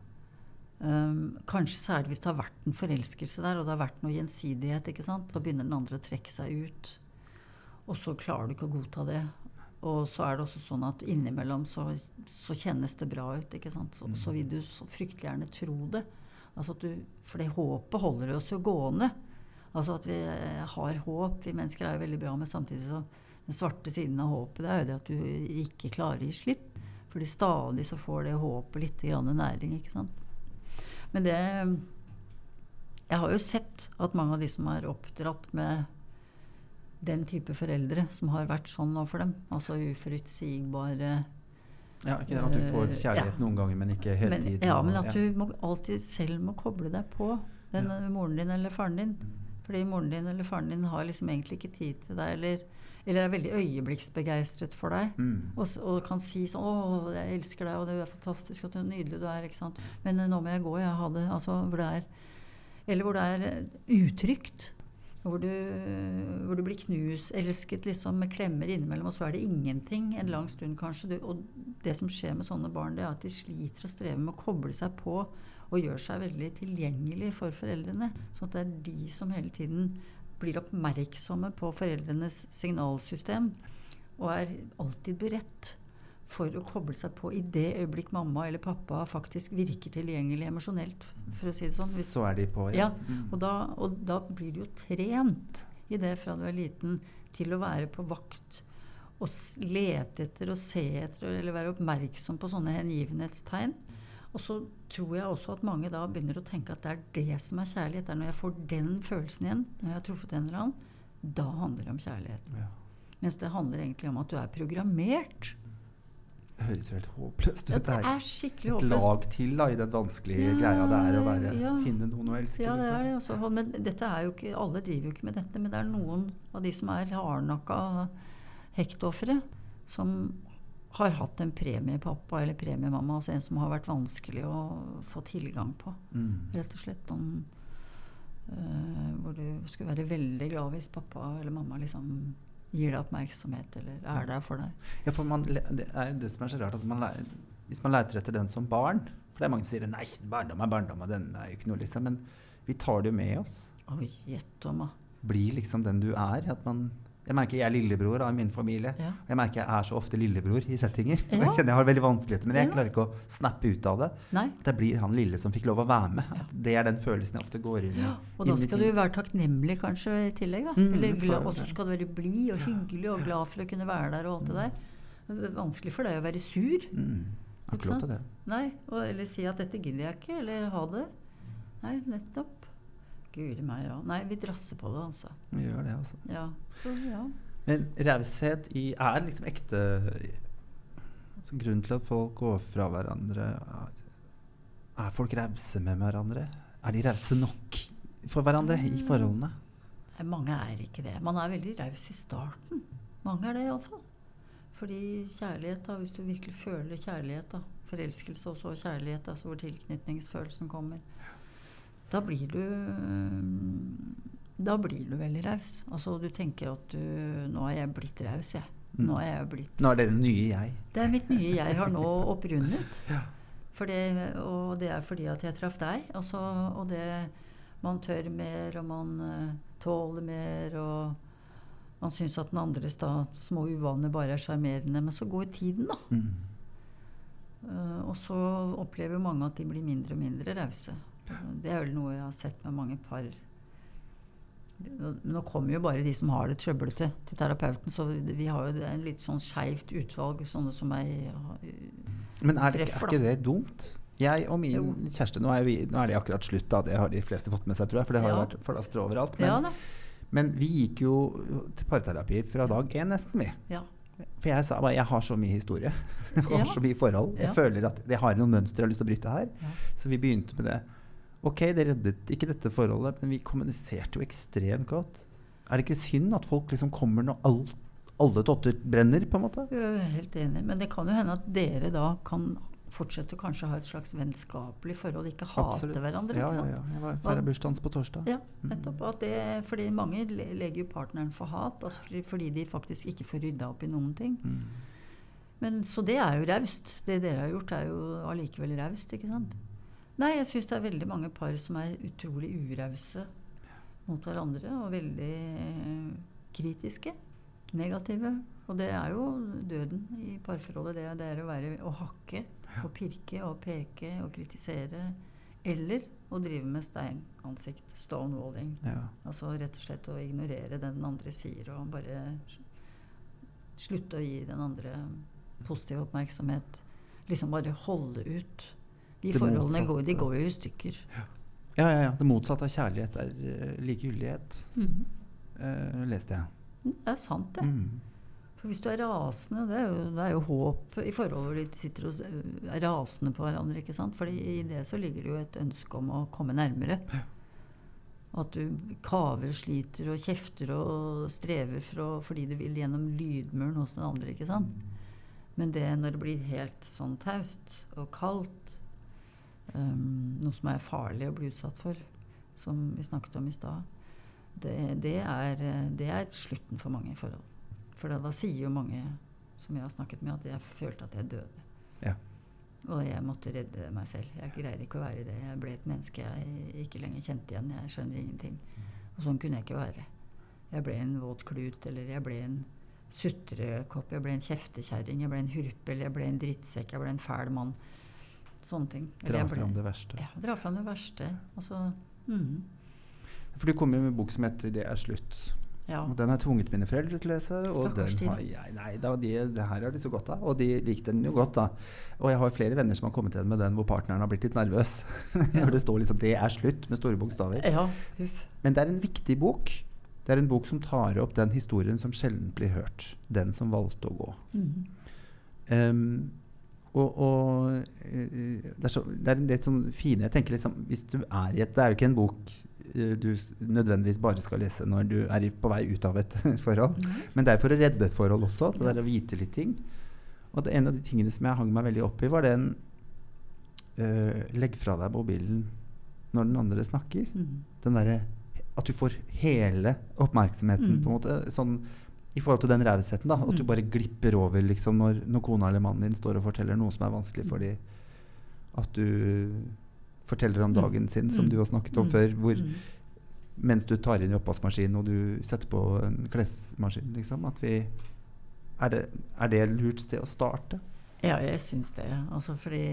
Um, kanskje særlig hvis det har vært en forelskelse der, og det har vært noe gjensidighet. ikke sant? Da begynner den andre å trekke seg ut. Og så klarer du ikke å godta det. Og så er det også sånn at innimellom så, så kjennes det bra ut. ikke sant? Så, så, vil du så fryktelig gjerne tro det. Altså at du, for det håpet holder oss jo gående. Altså at vi har håp. Vi mennesker er jo veldig bra, men samtidig så den svarte siden av håpet det er jo det at du ikke klarer å gi slipp. Fordi stadig så får det håpet litt næring. ikke sant? Men det Jeg har jo sett at mange av de som er oppdratt med den type foreldre som har vært sånn overfor dem, altså uforutsigbare ja, ikke det At du får eh, kjærlighet ja. noen ganger, men ikke hele men, tiden. Ja, men at du må, alltid selv må koble deg på den ja. moren din eller faren din. Mm. Fordi moren din eller faren din har liksom egentlig ikke tid til deg, eller eller er veldig øyeblikksbegeistret for deg. Mm. Og, og, kan si sånn 'Å, jeg elsker deg, og det er fantastisk, og du er nydelig du er.' ikke sant? Men nå må jeg gå. Jeg har det altså, hvor det er Eller hvor det er eh, utrygt. Hvor du, hvor du blir knuselsket liksom, med klemmer innimellom, og så er det ingenting en lang stund, kanskje. Du, og det som skjer med sånne barn, det er at de sliter og strever med å koble seg på og gjør seg veldig tilgjengelig for foreldrene. Sånn at det er de som hele tiden blir oppmerksomme på foreldrenes signalsystem og er alltid beredt for å koble seg på i det øyeblikk mamma eller pappa faktisk virker tilgjengelig emosjonelt. for å si det sånn. Hvis, så er de på, ja. ja mm. og, da, og, da, blir du jo trent i det fra du er liten til å være på vakt og lete etter og se etter eller være oppmerksom på sånne hengivenhetstegn. Og så tror jeg også at mange da begynner å tenke at det er det som er kjærlighet. Det er når jeg får den følelsen igjen, når jeg har truffet en eller annen, da handler det om kjærlighet. Ja. Mens det handler egentlig om at du er programmert. Det høres jo helt håpløst ut. Det er skikkelig håpløst. Et lag til da, i den vanskelige ja, greia det er å være, ja. finne noen å elske. Ja, det er det. Altså. Men dette er jo ikke, alle driver jo ikke med dette. Men det er noen av de som er hardnakka hektofre, som har hatt en premiepappa eller premiemamma, altså en som har vært vanskelig å få tilgang på. Mm. Rett og slett. Om, uh, hvor du skulle være veldig glad hvis pappa eller mamma liksom gir deg oppmerksomhet eller er der for deg. Ja, for man, Det er jo det som er så rart, at man lærer, hvis man leter etter den som barn For det er mange som sier nei, barndom er barndom, og den er jo ikke noe, liksom. Men vi tar det jo med oss. Oi, gjett om, da. Blir liksom den du er. At man jeg merker jeg er lillebror av min familie. Ja. Og jeg merker jeg er så ofte lillebror i settinger. Ja. Jeg kjenner jeg har veldig vanskeligheter med det. Jeg klarer ikke å snappe ut av det. Nei. At jeg blir han lille som fikk lov å være med. Ja. Det er den følelsen jeg ofte går inn i. Og da skal du være takknemlig kanskje i tillegg. da. Mm, og så skal du være blid og hyggelig og glad for å kunne være der og alt det der. Det er vanskelig for deg å være sur. Mm. Ikke sant? Nei, og, Eller si at 'dette gidder jeg ikke', eller ha det. Nei, nettopp. Guri meg, ja. Nei, vi drasser på det, altså. Vi gjør det, altså. Ja. Så, ja. Men raushet er liksom ekte altså, Grunnen til at folk går fra hverandre Er folk rause med hverandre? Er de rause nok for hverandre i forholdene? forholdene? Mange er ikke det. Man er veldig raus i starten. Mange er det iallfall. Fordi kjærlighet, da, hvis du virkelig føler kjærlighet, da, forelskelse og så kjærlighet, altså hvor tilknytningsfølelsen kommer, da blir du da blir du veldig raus. Altså, du tenker at du Nå er jeg blitt raus, jeg. Mm. Nå er jeg blitt Nå er det det nye jeg? Det er mitt nye jeg har nå opprundet. ja. det, og det er fordi at jeg traff deg. Altså, og det Man tør mer, og man uh, tåler mer, og man syns at den andres da, små uvaner bare er sjarmerende. Men så går tiden, da. Mm. Uh, og så opplever mange at de blir mindre og mindre rause. Det er vel noe jeg har sett med mange par. Nå kommer jo bare de som har det trøblete, til terapeuten. Så vi har jo en litt sånn skeivt utvalg, sånne som meg Men er, det, treffer, er ikke det dumt? Jeg og min jo. kjæreste nå er, vi, nå er, det akkurat slutt, da. Det har de fleste fått med seg, tror jeg. For det har ja. vært forlastre overalt. Men, ja, men, vi gikk jo til parterapi fra dag én, nesten, vi. Ja. For jeg sa bare jeg har så mye historie. jeg har så mye forhold. Jeg føler at jeg har noen mønstre jeg har lyst til å bryte her. Så vi begynte med det. Ok, det reddet ikke dette forholdet, men vi kommuniserte jo ekstremt godt. Er det ikke synd at folk liksom kommer når alt, alle totter brenner, på en måte? Jeg er helt enig, men det kan jo hende at dere da kan fortsette å kanskje ha et slags vennskapelig forhold, ikke hate Absolutt. hverandre. Ja, ja, ja. Jeg var feira bursdagen på torsdag. Ja, mm. nettopp. Det, fordi mange legger jo partneren for hat, altså fordi, fordi, de faktisk ikke får rydda opp i noen ting. Mm. Men, så det er jo raust. Det dere har gjort, er jo allikevel raust, ikke sant? Nei, jeg syns det er veldig mange par som er utrolig urause mot hverandre, og veldig kritiske. Negative. Og det er jo døden i parforholdet. Det, det er å være å hakke og pirke og peke og kritisere. Eller å drive med steinansikt. Stonewalling. Ja. Altså rett og slett å ignorere det den andre sier, og bare slutte å gi den andre positiv oppmerksomhet. Liksom bare holde ut. De forholdene går, de går jo i stykker. Ja. ja, ja, ja. Det motsatte av kjærlighet er uh, likegyldighet, mm -hmm. uh, leste jeg. Det er sant, det. Mm. For hvis du er rasende Det er jo, det er jo håp i forhold hvor de sitter og er rasende på hverandre. ikke sant? Fordi i det så ligger det jo et ønske om å komme nærmere. Ja. At du kaver, sliter og kjefter og strever for å, fordi du vil gjennom lydmuren hos den andre. ikke sant? Men det når det blir helt sånn taust og kaldt, um, noe som er farlig å bli utsatt for, som vi snakket om i stad, det, det, er, det er slutten for mange forhold. For da, da, sier jo mange som jeg har snakket med, at jeg følte at jeg døde. Ja. Og jeg måtte redde meg selv. Jeg greide ikke å være det. Jeg ble et menneske jeg ikke lenger kjente igjen. Jeg skjønner ingenting. Og sånn kunne jeg ikke være. Jeg ble en våt klut, eller jeg ble en sutrekopp, jeg ble en kjeftekjerring, jeg ble en hurpel, jeg ble en drittsekk, jeg ble en fæl mann. Sånne ting. Dra fram det verste. Ja, dra fram det verste. Altså, mm. For du kom jo med en bok som heter 'Det er slutt'. Ja. Og den har tvunget mine foreldre til å lese. Og den har jeg, nei, da, de, det her har de så godt av. Og de likte den jo godt, da. Og jeg har flere venner som har kommet igjen med den hvor partneren har blitt litt nervøs. Når det står liksom 'Det er slutt' med store bokstaver. Ja, Men det er en viktig bok. Det er en bok som tar opp den historien som sjelden blir hørt. Den som valgte å gå. Mm. Um, og, og uh, det, er så, det, er del sånn fine Jeg tenker liksom Hvis du er i et Det er jo ikke en bok Eh, du nødvendigvis bare skal lese når du er på vei ut av et forhold. Mm. Men det er for å redde et forhold også. Det der å vite litt ting. Og det, en av de tingene som jeg hang meg veldig opp i, var den uh, Legg fra deg mobilen når den andre snakker. Mm. Den derre At du får hele oppmerksomheten, mm. på en måte. Sånn i forhold til den rausheten. At du mm. bare glipper over liksom, når, når, kona eller mannen din står og forteller noe som er vanskelig for dem. At du forteller om mm. dagen sin, som mm. du har snakket om før. Hvor, mens du tar inn i oppvaskmaskinen og du setter på en klesmaskin. Liksom, at vi, er, det, er det lurt sted å starte? Ja, jeg syns det. Altså fordi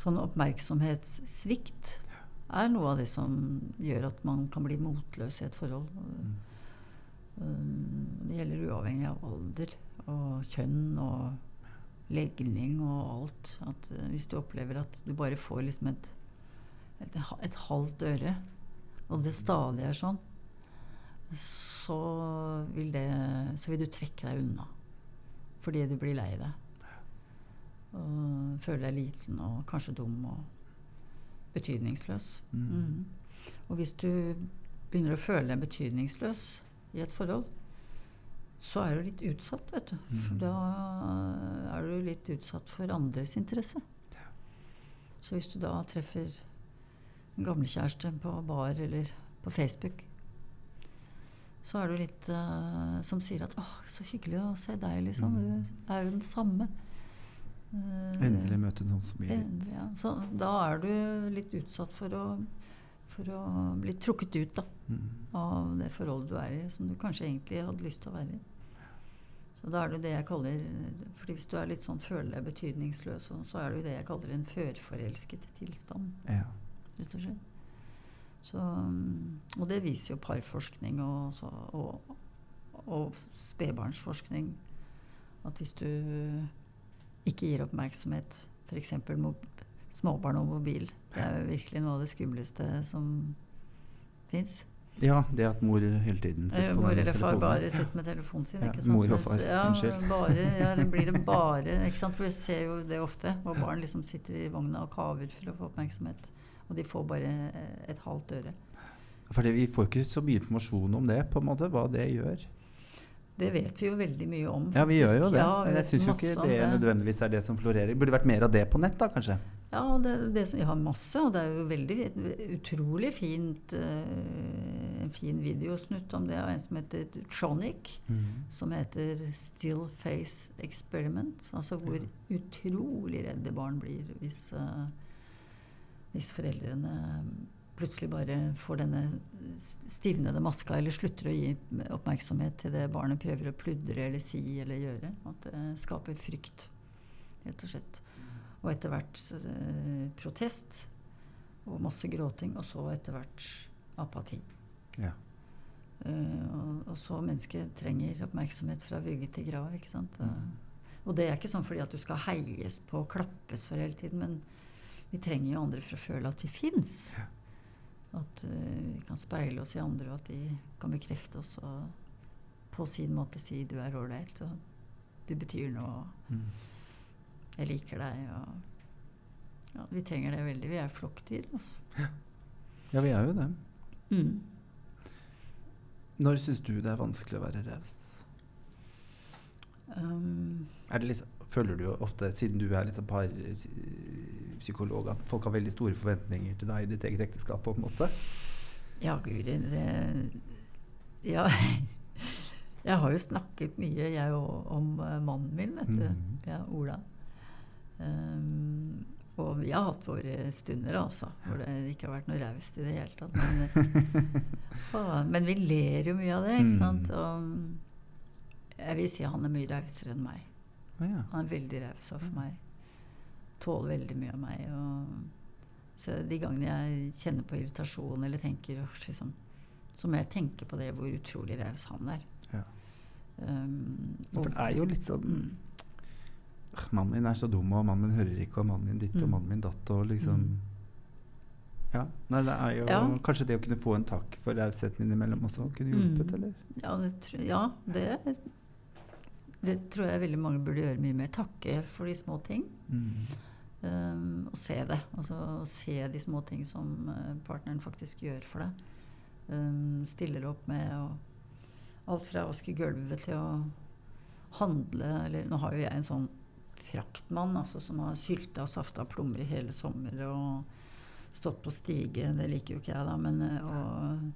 sånn oppmerksomhetssvikt er noe av det som gjør at man kan bli motløs i et forhold. Mm. Det gjelder uavhengig av alder og kjønn og legning og alt. At uh, hvis du opplever at du bare får liksom et, et, et, halvt øre, og det stadig er sånn, så vil, det, så vil du trekke deg unna. Fordi du blir lei deg. Og føler deg liten og kanskje dum og betydningsløs. Mm. Mm. Og hvis du begynner å føle deg betydningsløs i et forhold, så er du litt utsatt, vet du. For mm. da er du litt utsatt for andres interesse. Ja. Så hvis du da treffer en gamlekjæreste på bar eller på Facebook, så er du litt uh, som sier at 'Å, så hyggelig å se deg', liksom. Mm. Du er jo den samme. Uh, Endelig møte noen som gir litt. Ja, så da er du litt utsatt for å, for å bli trukket ut da, mm. av det forholdet du er i, som du kanskje egentlig hadde lyst til å være i. Så da er det det jeg kaller fordi Hvis du er litt sånn føler deg betydningsløs, så er det jo det jeg kaller en førforelsket tilstand. Ja. Rett og slett. Så, og det viser jo parforskning og, så, og, og spedbarnsforskning. At hvis du ikke gir oppmerksomhet, f.eks. småbarn og mobil Det er jo virkelig noe av det skumleste som fins. Ja, det at mor hele tiden sitter eller, på mor eller far bare sitter med telefonen sin. Ja, mor og far, ja, unnskyld. Bare, ja, det blir det bare ikke sant? For vi ser jo det ofte. Hvor barn liksom sitter i vogna og kaver for å få oppmerksomhet. Og de får bare et halvt øre. Fordi vi får ikke så mye informasjon om det, på en måte, hva det gjør. Det vet vi jo veldig mye om. Faktisk. Ja, vi gjør jo det. Ja, men jeg syns jo ikke det, det nødvendigvis er det som florerer. Burde vært mer av det på nett, da, kanskje? Ja, det, det som, jeg har masse, og det er jo veldig utrolig fint uh, En fin videosnutt om det av en som heter Tronic, mm. som heter Still Face Experiment. Altså hvor ja. utrolig redde barn blir hvis, uh, hvis foreldrene plutselig bare får denne stivnede maska, eller slutter å gi oppmerksomhet til det barnet prøver å pludre eller si eller gjøre. At det skaper frykt, rett og slett. Og etter hvert eh, protest og masse gråting, og så etter hvert apati. Ja. Uh, og, og, så mennesket trenger oppmerksomhet fra vugge til grav. ikke sant? Mm. Og det er ikke sånn fordi at du skal heies på og klappes for hele tiden, men vi trenger jo andre for å føle at vi fins. Ja. At uh, vi kan speile oss i andre, og at de kan bekrefte oss og på sin måte si 'du er ålreit', og 'du betyr noe', mm. 'Jeg liker deg'. Og ja, vi trenger det veldig. Vi er flokkdyr. Altså. Ja. ja, vi er jo det. Mm. Når syns du det er vanskelig å være raus? Um, liksom føler du jo ofte, siden du er liksom parpsykolog, at folk har veldig store forventninger til deg i ditt eget ekteskap? på en måte? Ja, Guri det, Ja. Jeg har jo snakket mye, jeg òg, om uh, mannen min, vet du. Mm. Ja, Ola. Um, og vi har hatt våre stunder, altså, hvor det ikke har vært noe raust i det hele tatt. Men, å, men, vi ler jo mye av det, ikke sant. Mm. Og jeg vil si han er mye rausere enn meg. Ja. Han er veldig raus overfor meg. Tåler veldig mye av meg. Og, så de gangene jeg kjenner på irritasjon eller tenker liksom, Så må jeg tenke på det hvor utrolig raus han er. Ja. Um, For det er jo litt sånn mm. Mannen min er så dum, og mannen min hører ikke, og mannen min ditt, mm. og mannen min datt, og liksom mm. Ja. Nei, det er jo ja. Kanskje det å kunne få en takk for rausheten innimellom også kunne hjulpet, mm. eller? Ja, det, ja, det det tror jeg veldig mange burde gjøre mye mer. Takke for de små ting. Mm. Um, og se det. Altså se de små ting som uh, partneren faktisk gjør for deg. Um, stiller opp med og alt fra å vaske gulvet til å handle Eller nå har jo jeg en sånn fraktmann altså, som har sylta og safta plommer i hele sommer og stått på stige. Det liker jo ikke jeg, da. Men, uh, og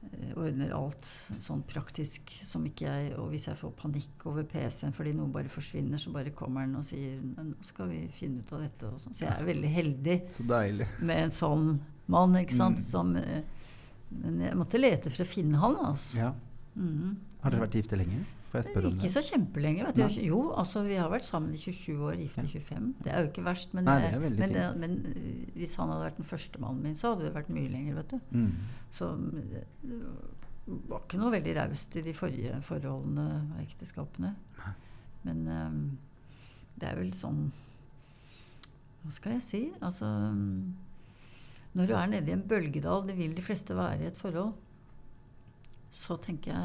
Eh, ordner alt sånn praktisk som ikke jeg Og hvis jeg får panikk over PC-en fordi noe bare forsvinner, så bare kommer han og sier nå skal vi finne ut av dette. Og sånn. Så jeg er veldig heldig med en sånn mann. ikke sant? Mm. Som, eh, men jeg måtte lete for å finne han. altså. Ja. Mm. Har dere vært gifte lenge? Får jeg spørre om det? Ikke så kjempelenge. vet du. Jo, altså vi har vært sammen i 27 år, gift i 25. Det er jo ikke verst. Men, Nei, det er men, det, men, eh, hvis han hadde vært den første mannen min, så hadde det vært mye lenger. vet du. Mm. Så det var ikke noe veldig raust i de forrige forholdene og ekteskapene. Nei. Men um, det er vel sånn Hva skal jeg si? Altså Når du er nede i en bølgedal, det vil de fleste være i et forhold, så tenker jeg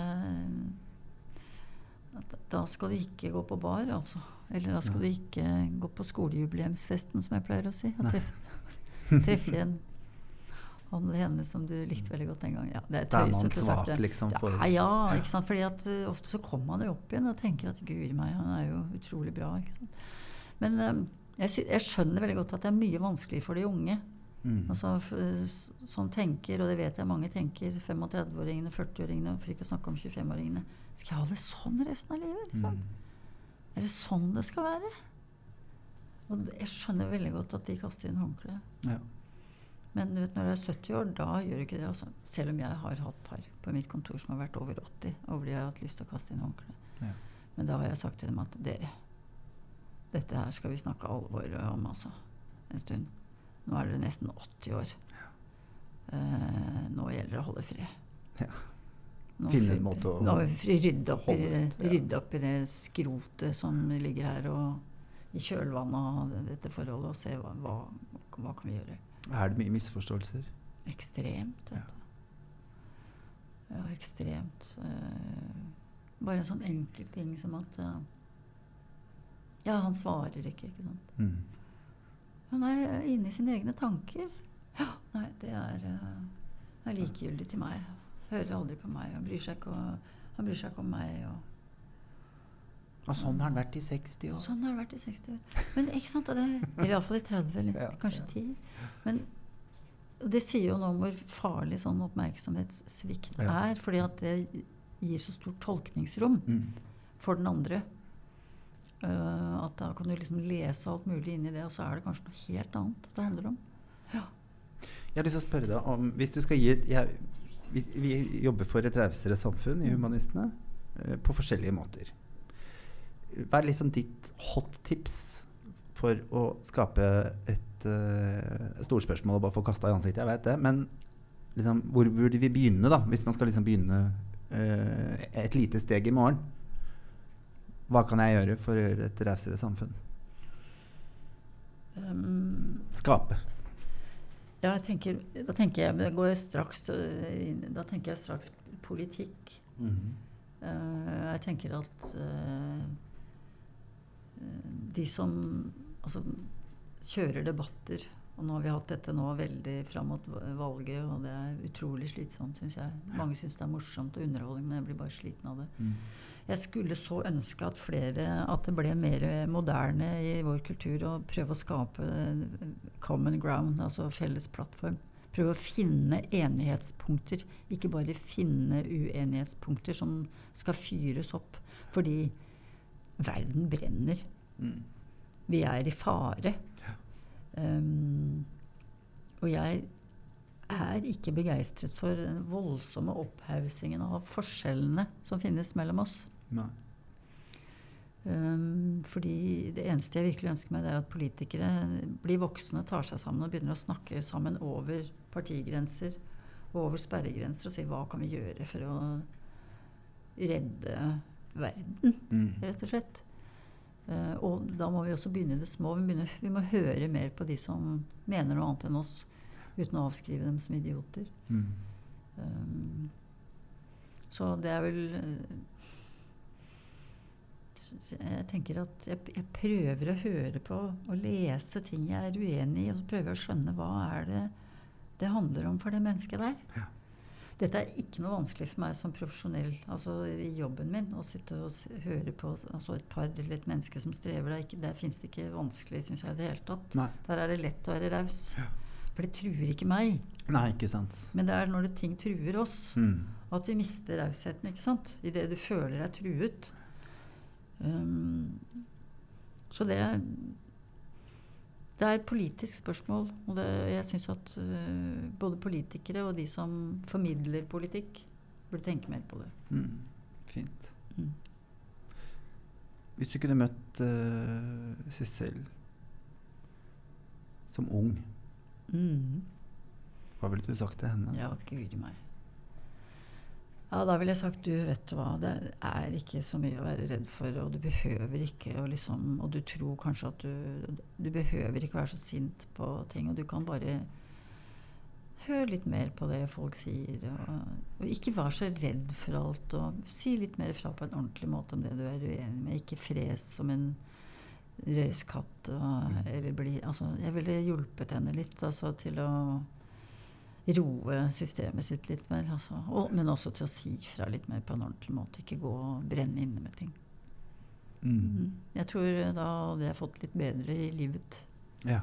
at da skal du ikke gå på bar, altså. Eller da skal du ikke gå på skolejubileumsfesten, som jeg pleier å si. Og treffe, treffe en han eller henne som du likte veldig godt den gangen. Ja, det er tøysete sagt. Liksom, for, ja, ja, ikke sant? Fordi at uh, ofte så kommer man jo opp igjen og tenker at guri meg, han er jo utrolig bra. ikke sant? Men um, jeg, jeg, skjønner veldig godt at det er mye vanskeligere for de unge. Mm. Altså, som tenker, og det vet jeg mange tenker, 35-åringene, 40-åringene, for ikke å snakke om 25-åringene skal jeg ha det sånn resten av livet? Liksom? Mm. Er det sånn det skal være? Og jeg skjønner veldig godt at de kaster inn håndkleet. Ja. Men du vet, når du er 70 år, da gjør du ikke det. Altså. Selv om jeg har hatt par på mitt kontor som har vært over 80, og de har hatt lyst til å kaste inn håndkleet. Ja. Men da har jeg sagt til dem at dere, dette her skal vi snakke alvor om altså, en stund. Nå er dere nesten 80 år. Ja. Uh, nå gjelder det å holde fred. Ja. Finne en måte å nå, rydde, opp i, rydde opp i det skrotet som ligger her, og i kjølvannet av dette forholdet, og se hva, hva, hva kan vi gjøre. Er det mye misforståelser? Ekstremt. Ja. Ja, ekstremt. Uh, bare en sånn enkel ting som at uh, Ja, han svarer ikke, ikke sant. Mm. Han er inne i sine egne tanker. Ja, nei, det er, uh, er likegyldig til meg. Hører aldri på meg og bryr seg ikke, og, han bryr seg ikke om meg. og og sånn har han vært i 60 år. Sånn har han vært i 60 år. Men ikke sant, det, Eller iallfall i 30, eller ja, kanskje ja. 10. Men det sier jo noe om hvor farlig sånn oppmerksomhetssvikt ja. er. fordi at det gir så stort tolkningsrom mm. for den andre. Uh, at da kan du liksom lese alt mulig inn i det, og så er det kanskje noe helt annet det handler om. Ja. Jeg har lyst til å spørre deg om Hvis du skal gi et jeg, vi, vi, jobber for et rausere samfunn i mm. Humanistene uh, på forskjellige måter. Hva er liksom ditt hot tips for å skape et uh, storspørsmål og bare få kasta i ansiktet? Jeg vet det, men liksom, hvor burde vi begynne, da? Hvis man skal liksom begynne uh, et lite steg i morgen? Hva kan jeg gjøre for å gjøre et rausere samfunn? Um, Skape. Ja, jeg tenker, da tenker jeg, går jeg straks, da tenker jeg straks politikk. Mm -hmm. uh, jeg tenker at uh, de som altså, kjører debatter og nå har vi hatt dette nå veldig fram mot valget, og det er utrolig slitsomt, syns jeg. Mange syns det er morsomt og underholdning, men jeg blir bare sliten av det. Mm. Jeg skulle så ønske at flere At det ble mer moderne i vår kultur å prøve å skape common ground, altså felles plattform. Prøve å finne enighetspunkter, ikke bare finne uenighetspunkter som skal fyres opp. Fordi verden brenner. Mm. Vi er i fare. Um, og jeg er ikke begeistret for den voldsomme opphaussingen av forskjellene som finnes mellom oss. Um, fordi det eneste jeg virkelig ønsker meg, det er at politikere blir voksne, tar seg sammen og begynner å snakke sammen over partigrenser og over sperregrenser og sier hva kan vi gjøre for å redde verden, mm. rett og slett. Uh, og da må vi også begynne i det små. Vi, begynner, vi, må høre mer på de som mener noe annet enn oss, uten å avskrive dem som idioter. Mm. Um, så det er vel Jeg tenker at jeg, jeg, prøver å høre på og lese ting jeg er uenig i, og så prøver å skjønne hva er det det handler om for det mennesket der. Ja. Dette er ikke noe vanskelig for meg som profesjonell altså i jobben min. Å sitte og høre på altså et par eller et menneske som strever. Der, der fins det ikke vanskelig, syns jeg, i det hele tatt. Nei. Der er det lett å være raus. Ja. For det truer ikke meg. Nei, ikke sant. Men det er når det ting truer oss, mm. at vi mister rausheten. ikke sant? Idet du føler deg truet. Um, så det det er et politisk spørsmål. Og det, jeg syns at uh, både politikere og de som formidler politikk, burde tenke mer på det. Mm. Fint. Mm. Hvis du kunne møtt uh, Sissel som ung, mm. hva ville du sagt til henne? Ja, guri meg. Ja, da ville jeg sagt du vet du hva, det er ikke så mye å være redd for, og du behøver ikke å liksom Og du tror kanskje at du Du behøver ikke være så sint på ting, og du kan bare høre litt mer på det folk sier, og, og ikke vær så redd for alt, og si litt mer fra på en ordentlig måte om det du er uenig med. Ikke fres som en røyskatt. Og, eller bli Altså, jeg ville hjulpet henne litt altså, til å roe systemet sitt litt mer. Altså. Og, men også til å si fra litt mer på en ordentlig måte. Ikke gå og brenne inne med ting. Mm. Mm. Jeg tror da hadde jeg fått litt bedre i livet. Ja.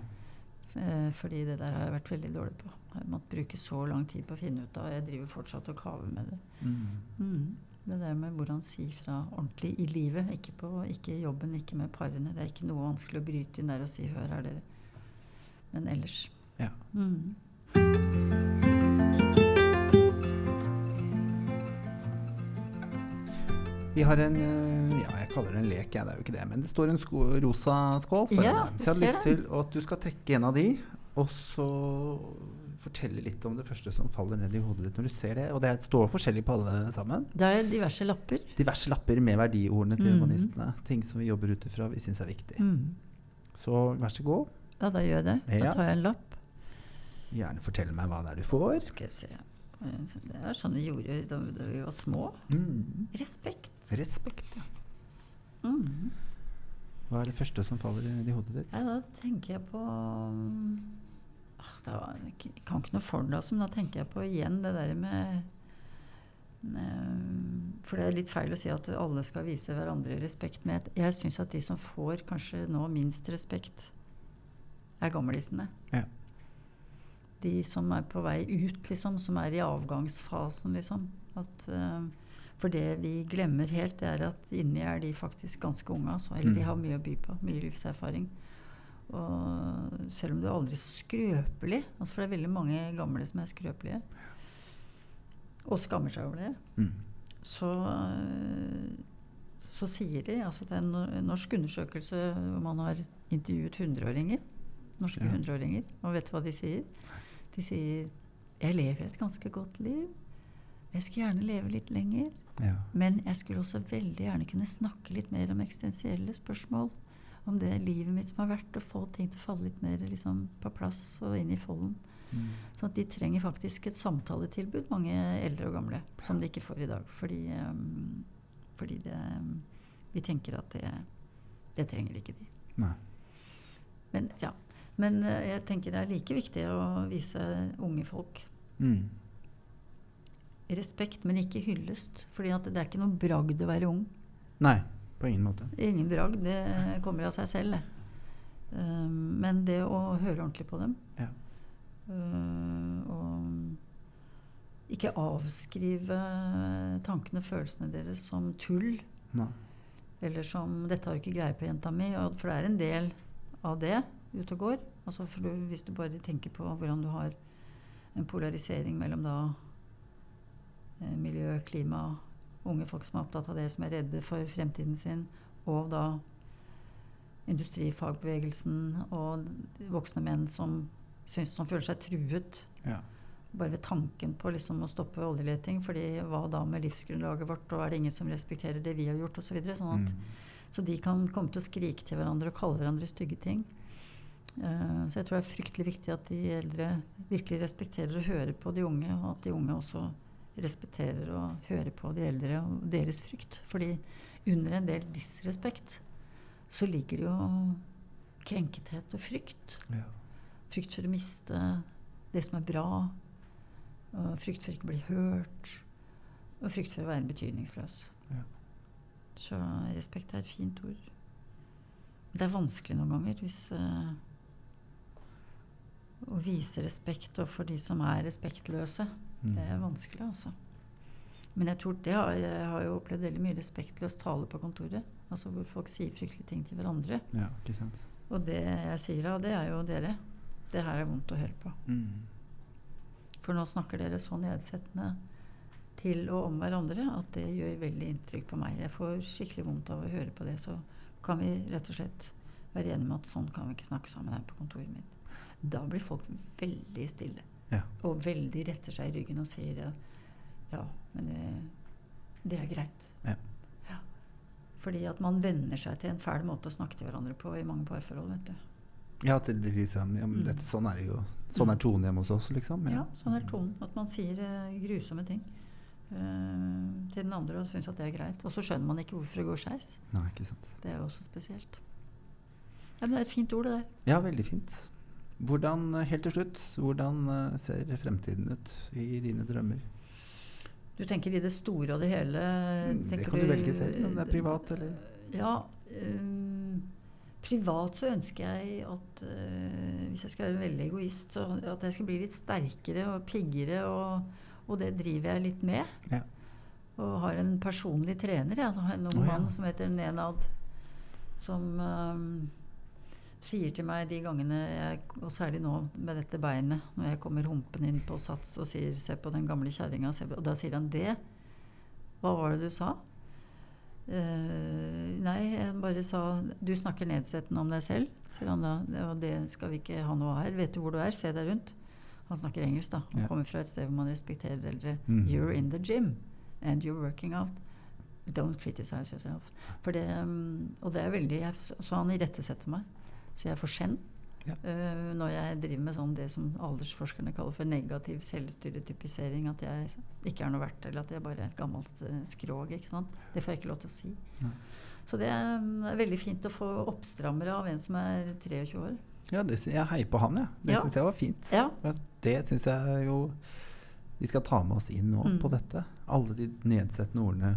Eh, fordi det der har jeg vært veldig dårlig på. Jeg har måttet bruke så lang tid på å finne ut av. Jeg driver fortsatt og kaver med det. Mm. mm. Det der med hvordan si fra ordentlig i livet. Ikke, på, ikke jobben, ikke med parene. Det er ikke noe vanskelig å bryte inn der og si 'hør her, dere'. Men ellers. Ja. Mm. Vi har en eh, ja, jeg kaller det en lek, jeg. det er jo ikke det. Men det står en sko rosa skål foran ja, meg. Så jeg hadde lyst til at du skal trekke en av de, og så fortelle litt om det første som faller ned i hodet ditt når du ser det. Og det står forskjellig på alle sammen. Det er diverse lapper. Diverse lapper med verdiordene til mm. humanistene. Ting som vi jobber ut ifra vi syns er viktig. Mm. Så vær så god. Ja, da gjør jeg det. Da tar jeg en lapp. Gjerne fortell meg hva det er du får. Skal jeg se. Det er sånn vi gjorde da, da vi var små. Mm. Respekt. Respekt, ja. Mm. Hva er det første som faller i hodet ditt? Ja, da tenker jeg på ah, det var, Jeg kan ikke noe for det, altså, men da tenker jeg på igjen det der med, med For det er litt feil å si at alle skal vise hverandre respekt. Jeg, jeg syns at de som får kanskje nå minst respekt, er gamlisene. Ja. De som er på vei ut, liksom. Som er i avgangsfasen, liksom. At, uh, for det vi glemmer helt, det er at inni er de faktisk ganske unge. Altså. Eller de Mm. har mye å by på. Mye livserfaring. Og selv om du er aldri så skrøpelig altså For det er veldig mange gamle som er skrøpelige. Og skammer seg over det. Mm. Så, uh, så sier de altså Det er en norsk undersøkelse hvor man har intervjuet 100-åringer. Norske Ja. 100-åringer. Og vet du hva de sier? De sier 'Jeg lever et ganske godt liv. Jeg skulle gjerne leve litt lenger'. Ja. Men jeg skulle også veldig gjerne kunne snakke litt mer om eksistensielle spørsmål. Om det livet mitt som har vært, og få ting til å falle litt mer liksom, på plass og inn i folden. Mm. Så at de trenger faktisk et samtaletilbud, mange eldre og gamle, som de ikke får i dag. Fordi, um, fordi det, um, vi tenker at det, det trenger ikke de. Nei. Men, ja. Men uh, jeg tenker det er like viktig å vise unge folk Mm. respekt, men ikke hyllest. Fordi det er ikke noe bragd å være ung. Nei, på ingen måte. Ingen bragd. Det kommer av seg selv, det. Um, men det å høre ordentlig på dem Ja. uh, Og ikke avskrive tankene og følelsene deres som tull. Nei. Eller som 'Dette har du ikke greie på, jenta mi'. Og, for det er en del av det ute og går. Altså du, hvis du bare tenker på hvordan du har en polarisering mellom da eh, miljø, klima, unge folk som er opptatt av det, som er redde for fremtiden sin, og da industrifagbevegelsen og voksne menn som, syns, som føler seg truet Ja. bare ved tanken på liksom å stoppe oljeleting. fordi hva da med livsgrunnlaget vårt, og er det ingen som respekterer det vi har gjort, osv. Så, videre, sånn at, Mm. så de kan komme til å skrike til hverandre og kalle hverandre stygge ting. Eh, så jeg tror det er fryktelig viktig at de eldre virkelig respekterer og hører på de unge, og at de unge også respekterer og hører på de eldre og deres frykt. Fordi under en del disrespekt så ligger det jo krenkethet og frykt. Ja. Frykt for å miste det som er bra. Og frykt for ikke å bli hørt. Og frykt for å være betydningsløs. Ja. Så respekt er et fint ord. Det er vanskelig noen ganger hvis eh, Å vise respekt overfor de som er respektløse. Mm. Det er vanskelig, altså. Men jeg tror det har, jeg har jo opplevd veldig mye respektløs tale på kontoret. Altså hvor folk sier fryktelige ting til hverandre. Ja, ikke sant. Og det jeg sier da, det er jo dere. Det her er vondt å høre på. Mm. For nå snakker dere så nedsettende til og om hverandre at det gjør veldig inntrykk på meg. Jeg får skikkelig vondt av å høre på det. Så kan vi rett og slett være enige med at sånn kan vi ikke snakke sammen her på kontoret mitt. Da blir folk veldig stille. Ja. Og veldig retter seg i ryggen og sier ja, ja men det, det er greit. Ja. Ja. Fordi at man venner seg til en fæl måte å snakke til hverandre på i mange parforhold. vet du. Ja, til det liksom, ja, men Mm. dette, sånn er det jo. Sånn er tonen hjemme hos oss, liksom. Ja, sånn er tonen. At man sier uh, grusomme ting uh, til den andre og syns at det er greit. Og så skjønner man ikke hvorfor det går skeis. Det er jo også spesielt. Ja, men det er et fint ord, det der. Ja, veldig fint. Hvordan, eh, helt til slutt, hvordan eh, ser fremtiden ut i dine drømmer? Du tenker i det store og det hele? Mm, det kan du velge selv, om det er privat eller Ja. Um, privat så ønsker jeg at uh, Hvis jeg skal være veldig egoist, så at jeg skal bli litt sterkere og piggere. Og, og det driver jeg litt med. Ja. Og har en personlig trener, jeg. Ja. En ung oh, ja. mann som heter Nenad. Som ehm, sier til meg de gangene jeg, og særlig nå med dette beinet, når jeg kommer humpen inn på Sats og sier 'se på den gamle kjerringa', og da sier han det. Hva var det du sa? Uh, nei, jeg bare sa 'du snakker nedsettende om deg selv', sier han da. Og det skal vi ikke ha noe av her. Vet du hvor du er? Se deg rundt. Han snakker engelsk, da. Han Ja. kommer fra et sted hvor man respekterer eldre. Mhm. You're in the gym, and you're working out. Don't criticize yourself. For det, um, og det er veldig jeg, Så han irettesetter meg. Så jeg får skjenn. Ja. Uh, når jeg driver med sånn det som aldersforskerne kaller for negativ selvstyretypisering. At jeg ikke er noe verdt, eller at jeg bare er et gammelt uh, skrog. Det får jeg ikke lov til å si. Ja. Så det er, um, er, veldig fint å få oppstrammere av en som er 23 år. Ja, det, jeg heier på han, ja. Det ja. syns jeg var fint. Ja. Det syns jeg jo vi skal ta med oss inn nå mm. på dette. Alle de nedsettende ordene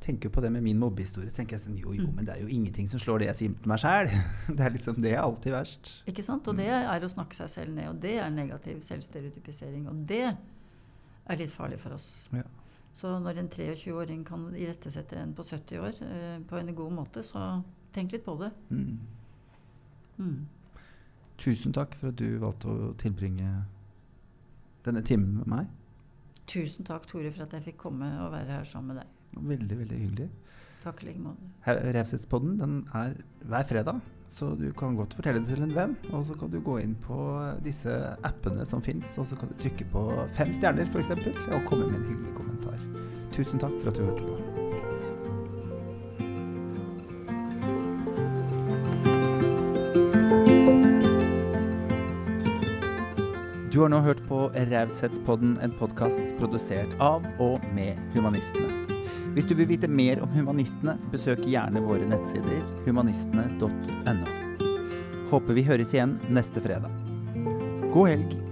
tenker på det med min mobbehistorie, tenker jeg sånn Jo, jo, mm. men det er jo ingenting som slår det jeg sier til meg sjæl. Det er liksom det er alltid verst. Ikke sant. Og det mm. er å snakke seg selv ned. Og det er negativ selvstereotypisering. Og det er litt farlig for oss. Ja. Så når en 23-åring kan irettesette en på 70 år eh, på en god måte, så tenk litt på det. Mm. Mm. Tusen takk for at du valgte å tilbringe denne timen med meg. Tusen takk, Tore, for at jeg fikk komme og være her sammen med deg. Veldig, veldig hyggelig. Takk i like måte. Revsitspodden den er hver fredag, så du kan godt fortelle det til en venn. Og så kan du gå inn på disse appene som fins, og så kan du trykke på fem stjerner f.eks. og komme med en hyggelig kommentar. Tusen takk for at du hørte på. Du har nå hørt på Raushetspodden, en podkast produsert av og med Humanistene. Hvis du vil vite mer om humanistene, besøk gjerne våre nettsider humanistene.no. Håper vi høres igjen neste fredag. God helg.